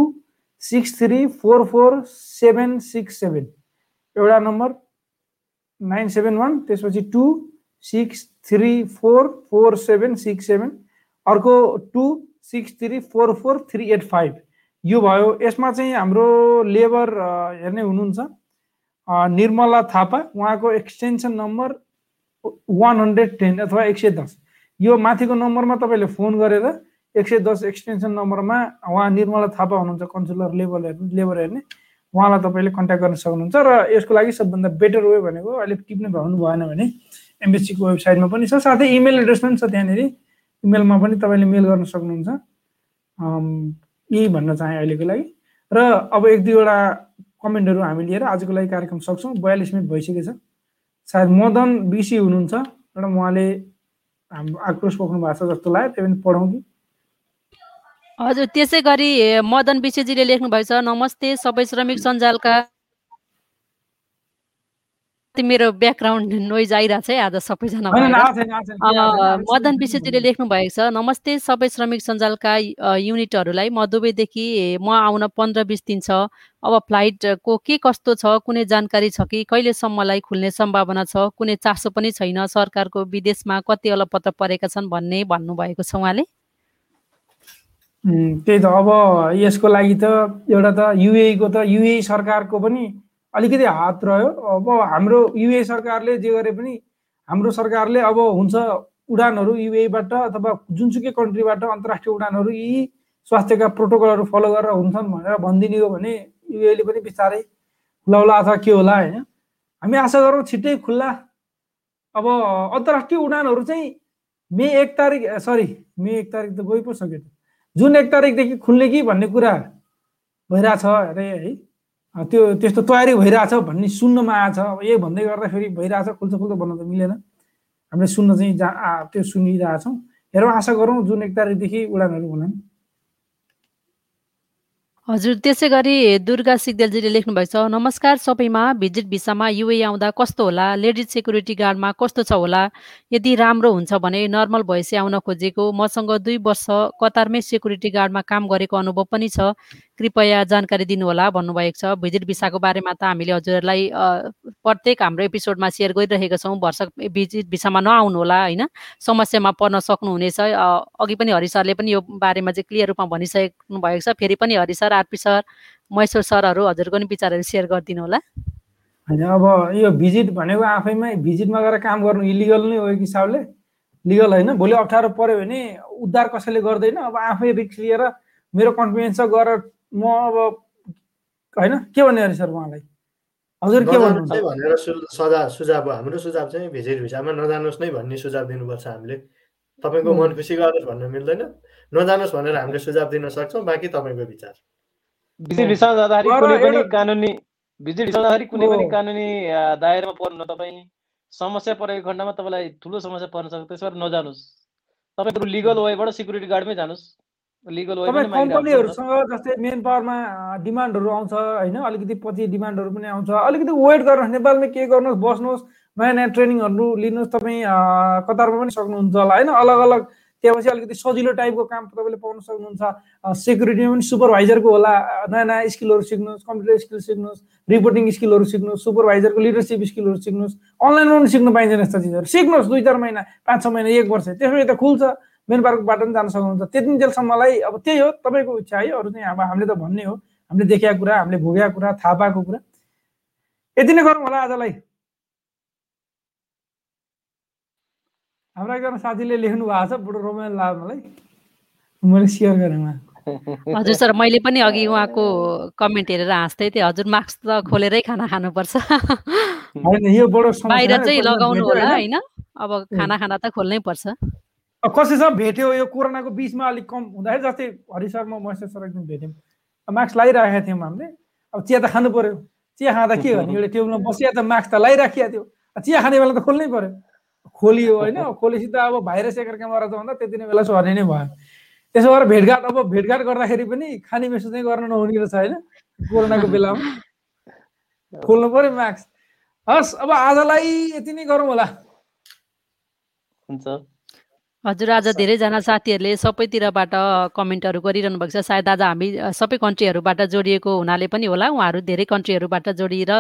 six three four four seven six seven एउटा नम्बर नाइन सेभेन वान त्यसपछि two six three four four seven six seven अर्को two six three four four three eight five यो भयो। यसमा चाहिँ हाम्रो लेबर हेर्ने हुनुहुन्छ। निर्मला थापा। उहाँको extension number one hundred ten अथवा एक सय दस। यो माथिको नम्बरमा तपाईँले फोन गरेर एक सय दस एक्सटेन्सन नम्बरमा उहाँ निर्मला थापा हुनुहुन्छ कन्सुलर लेबर हेर्ने लेबर हेर्ने। उहाँलाई तपाईँले कन्ट्याक्ट गर्न सक्नुहुन्छ र यसको लागि सबभन्दा बेटर वे भनेको अहिले टिप्ने भ्याउनु भएन भने एमबिसीको वेबसाइटमा पनि छ। साथै इमेल एड्रेस पनि छ त्यहाँनिर। इमेलमा पनि तपाईँले मेल गर्न सक्नुहुन्छ। यही भन्न चाहेँ अहिलेको लागि। र अब एक दुईवटा कमेन्टहरू हामी लिएर आजको लागि कार्यक्रम सक्छौँ। बयालिस मिनट भइसकेको छ। सायद मदन बिसी हुनुहुन्छ एउटा उहाँले हाम्रो आक्रोश पोख्नु भएको छ जस्तो लाग्यो। त्यही पनि पढौँ कि। हजुर त्यसै गरी मदन विषयजीले लेख्नुभएको छ नमस्ते सबै श्रमिक सञ्जालका मेरो ब्याकग्राउन्ड नोइज आइरहेको छ है आज सबैजना मदन विशेषजीले लेख्नु भएको छ नमस्ते सबै श्रमिक सञ्जालका युनिटहरूलाई। म दुबईदेखि म आउन पन्ध्र बिस दिन छ। अब फ्लाइटको के कस्तो छ कुनै जानकारी छ कि? कहिलेसम्मलाई खुल्ने सम्भावना छ? कुनै चासो पनि छैन सरकारको विदेशमा कति अलपत्र परेका छन् भन्ने भन्नुभएको छ उहाँले? त्यही त अब यसको लागि त एउटा त युएको त युए सरकारको पनि अलिकति हात रह्यो। अब हाम्रो युए सरकारले जे गरे पनि हाम्रो सरकारले अब हुन्छ उडानहरू युएबाट अथवा जुनसुकै कन्ट्रीबाट अन्तर्राष्ट्रिय उडानहरू यी स्वास्थ्यका प्रोटोकलहरू फलो गरेर हुन्छन् भनेर भनिदिने हो भने युएले पनि बिस्तारै खुलाउला अथवा के होला होइन। हामी आशा गरौँ छिट्टै खुल्ला। अब अन्तर्राष्ट्रिय उडानहरू चाहिँ मे एक तारिक सरी मे एक तारिक त गइ पो सक्यो जुन एक तारिकदेखि खुल्ने कि भन्ने कुरा भइरहेछ अरे है। त्यो त्यस्तो तयारी भइरहेछ भन्ने सुन्नमा आएछ। अब यही भन्दै गर्दाखेरि भइरहेछ खुल्छ खुल्छ भन्न त मिलेन। हामीले सुन्न चाहिँ जा त्यो सुनिरहेछौँ। हेरौँ आशा गरौँ जुन एक तारिकदेखि उडानहरू हुनन्। हजुर त्यसै गरी दुर्गा सिग्देलजीले लेख्नु भएको छ नमस्कार सबैमा भिजिट भिसामा युए आउँदा कस्तो होला? लेडिज सेक्युरिटी गार्डमा कस्तो छ होला? यदि राम्रो हुन्छ भने नर्मल भएपछि आउन खोजेको। मसँग दुई वर्ष कतारमै सेक्युरिटी गार्डमा काम गरेको अनुभव पनि छ। कृपया जानकारी दिनुहोला भन्नुभएको छ। भिजिट भिसाको बारेमा त हामीले हजुरहरूलाई प्रत्येक हाम्रो एपिसोडमा सेयर गरिरहेका छौँ। भर्सक भिजिट भिसामा नआउनु होला होइन? समस्यामा पर्न सक्नुहुनेछ। अघि पनि हरि सरले पनि यो बारेमा चाहिँ क्लियर रूपमा भनिसक्नु भएको छ। फेरि पनि Hari sir RP sir Maheshwar सरहरू हजुरको पनि विचारहरू सेयर गरिदिनु होला होइन अब यो भिजिट भनेको आफैमा भिजिटमा गएर काम गर्नु इलिगल नै हो एक हिसाबले। लिगल होइन भोलि अप्ठ्यारो पऱ्यो भने उद्धार कसैले गर्दैन। अब आफै रिक्स लिएर मेरो कन्फिडेन्स छ गरेर म अब होइन के भन्ने अरे सर उहाँलाई? हजुर के भन्नुहुन्छ? भनेर सजा सुझाव हाम्रो सुझाव चाहिँ भिजिट भिसामा नजानुहोस् नै भन्ने सुझाव दिनुपर्छ हामीले। तपाईँको मन खुसी गर्नुहोस् भन्न मिल्दैन। नजानुहोस् भनेर हामीले सुझाव दिन सक्छौँ बाँकी तपाईँको विचार। भिजिट भिसामा जाँदाखेरि कुनै पनि कानुनी भिजिट भिसामा जाँदाखेरि कुनै पनि कानुनी दायरामा पर्नु तपाईँ समस्या परेको खण्डमा तपाईँलाई ठुलो समस्या पर्न सक्छ। त्यसबाट नजानुहोस्। तपाईँहरू लिगल वेबाट सिक्युरिटी गार्डमै जानुहोस्। कम्पनीहरूसँग जस्तै मेन पावरमा डिमान्डहरू आउँछ होइन? अलिकति पछि डिमान्डहरू पनि आउँछ। अलिकति वेट गर्नुहोस् नेपालमा के गर्नुहोस् बस्नुहोस् नयाँ नयाँ ट्रेनिङहरू लिनुहोस् तपाईँ कतारमा पनि सक्नुहुन्छ होला होइन? अलग अलग त्यहाँपछि अलिकति सजिलो टाइपको काम तपाईँले पाउन सक्नुहुन्छ। सेक्युरिटीमा पनि सुपरभाइजरको होला नयाँ नयाँ स्किलहरू सिक्नुहोस् कम्प्युटर स्किल सिक्नुहोस् रिपोर्टिङ स्किलहरू सिक्नुहोस् सुपरभाइजरको लिडरसिप स्किलहरू सिक्नुहोस्। अनलाइनमा पनि सिक्नु पाइन्छ यस्ता चिजहरू। सिक्नुहोस् दुई चार महिना पाँच छ महिना एक वर्ष त्यसपछि त खुल्छ। मेन पार्कबाट पनि जान सक्नुहुन्छ। त्यति जेलसम्मलाई अब त्यही हो तपाईँको इच्छा है अरू चाहिँ अब हामीले त भन्ने हो। हामीले देखेका कुरा हामीले भोगेका कुरा थाहा पाएको कुरा। यति नै गरौँ होला आजलाई। हाम्रो एकजना साथीले लेख्नु भएको छ बुढो रमाइलो लाग्यो मलाई। मैले सेयर गरेँ उहाँ। हजुर सर मैले पनि अघि उहाँको कमेन्ट हेरेर हाँस्दै थिएँ। हजुर मास्क त खोलेरै खाना खानुपर्छ। यो बडो बाहिर चाहिँ लगाउनु होला होइन। अब खाना खाना त खोल्नै पर्छ। कसैसँग भेट्यो यो कोरोनाको बिचमा अलिक कम हुँदाखेरि जस्तै हरि सर म महेश्वर सर एकदम भेट्यौँ। मास्क लगाइराखेका थियौँ हामीले। अब चिया त खानु पऱ्यो चिया खाँदा के गर्ने एउटा टेबलमा बसिया त मास्क त लगाइराखिया थियो। चिया खाने बेला त खोल्नै पऱ्यो खोलियो होइन। खोलेपछि त अब भाइरस एकअर्का मर त भन्दा त्यति नै बेला सर्ने नै भयो। त्यसो भएर भेटघाट अब भेटघाट गर्दाखेरि पनि खाने मेसो चाहिँ गर्न नहुने रहेछ होइन कोरोनाको बेलामा। खोल्नु पऱ्यो मास्क। हस् अब आजलाई यति नै गरौँ होला। हुन्छ। हजुर आज धेरैजना साथीहरूले सबैतिरबाट कमेन्टहरू गरिरहनु भएको छ। सायद आज हामी सबै कन्ट्रीहरूबाट जोडिएको हुनाले पनि होला। उहाँहरू धेरै कन्ट्रीहरूबाट जोडिएर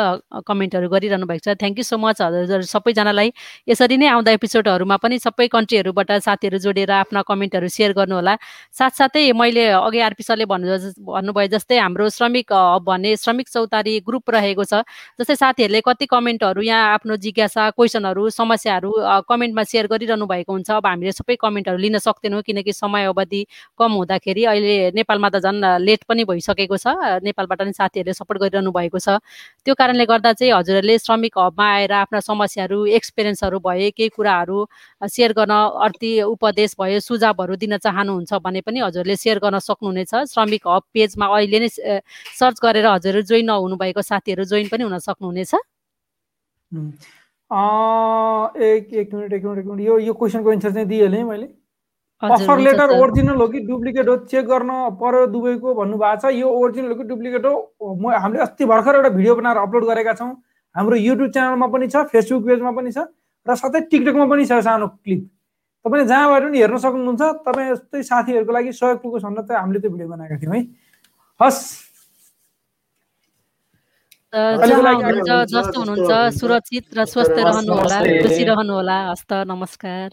कमेन्टहरू गरिरहनु भएको छ। थ्याङ्क यू सो मच हजुर सबैजनालाई। यसरी नै आउँदा एपिसोडहरूमा पनि सबै कन्ट्रीहरूबाट साथीहरू जोडिएर आफ्ना कमेन्टहरू सेयर गर्नुहोला साथसाथै मैले अघि आरपी सरले भन्नु भन्नुभयो जस्तै हाम्रो श्रमिक भन्ने श्रमिक चौतारी ग्रुप रहेको छ। जस्तै साथीहरूले कति कमेन्टहरू यहाँ आफ्नो जिज्ञासा क्वेसनहरू समस्याहरू कमेन्टमा सेयर गरिरहनु भएको हुन्छ। अब हामीले सबै सबै कमेन्टहरू लिन सक्दैनौँ किनकि समय अवधि कम हुँदाखेरि अहिले नेपालमा त झन् लेट पनि भइसकेको छ। नेपालबाट नि साथीहरूले सपोर्ट गरिरहनु भएको छ। त्यो कारणले गर्दा चाहिँ हजुरहरूले श्रमिक हबमा आएर आफ्ना समस्याहरू एक्सपिरियन्सहरू भए केही कुराहरू सेयर गर्न अर्थी उपदेश भयो सुझावहरू दिन चाहनुहुन्छ भने पनि हजुरले सेयर गर्न सक्नुहुनेछ। श्रमिक हब पेजमा अहिले नै सर्च गरेर हजुरहरू जोइन नहुनु भएको साथीहरू जोइन पनि हुन सक्नुहुनेछ। एक एक मिनट एक मिनट एक मिनट यो यो क्वेसनको एन्सर चाहिँ दिइहालेँ मैले। अफर लेटर ओरिजिनल हो कि डुप्लिकेट हो? चेक गर्न पर्यो दुबईको भन्नुभएको छ। यो ओरिजिनल हो कि डुप्लिकेट हो? म हामीले अस्ति भर्खर एउटा भिडियो बनाएर अपलोड गरेका छौँ। हाम्रो युट्युब च्यानलमा पनि छ फेसबुक पेजमा पनि छ र साथै टिकटकमा पनि छ सानो क्लिप तपाईँले जहाँबाट पनि हेर्न सक्नुहुन्छ। तपाईँ जस्तै साथीहरूको लागि सहयोग पुगोस् भनेर चाहिँ हामीले त्यो भिडियो बनाएका थियौँ है। हस्। जस्तो हुनुहुन्छ सुरक्षित र स्वस्थ रहनुहोला खुसी रहनुहोला। हस्त नमस्कार।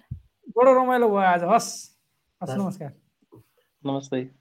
बडो रमाइलो भयो आज हस् हस्। नमस्कार। नमस्ते।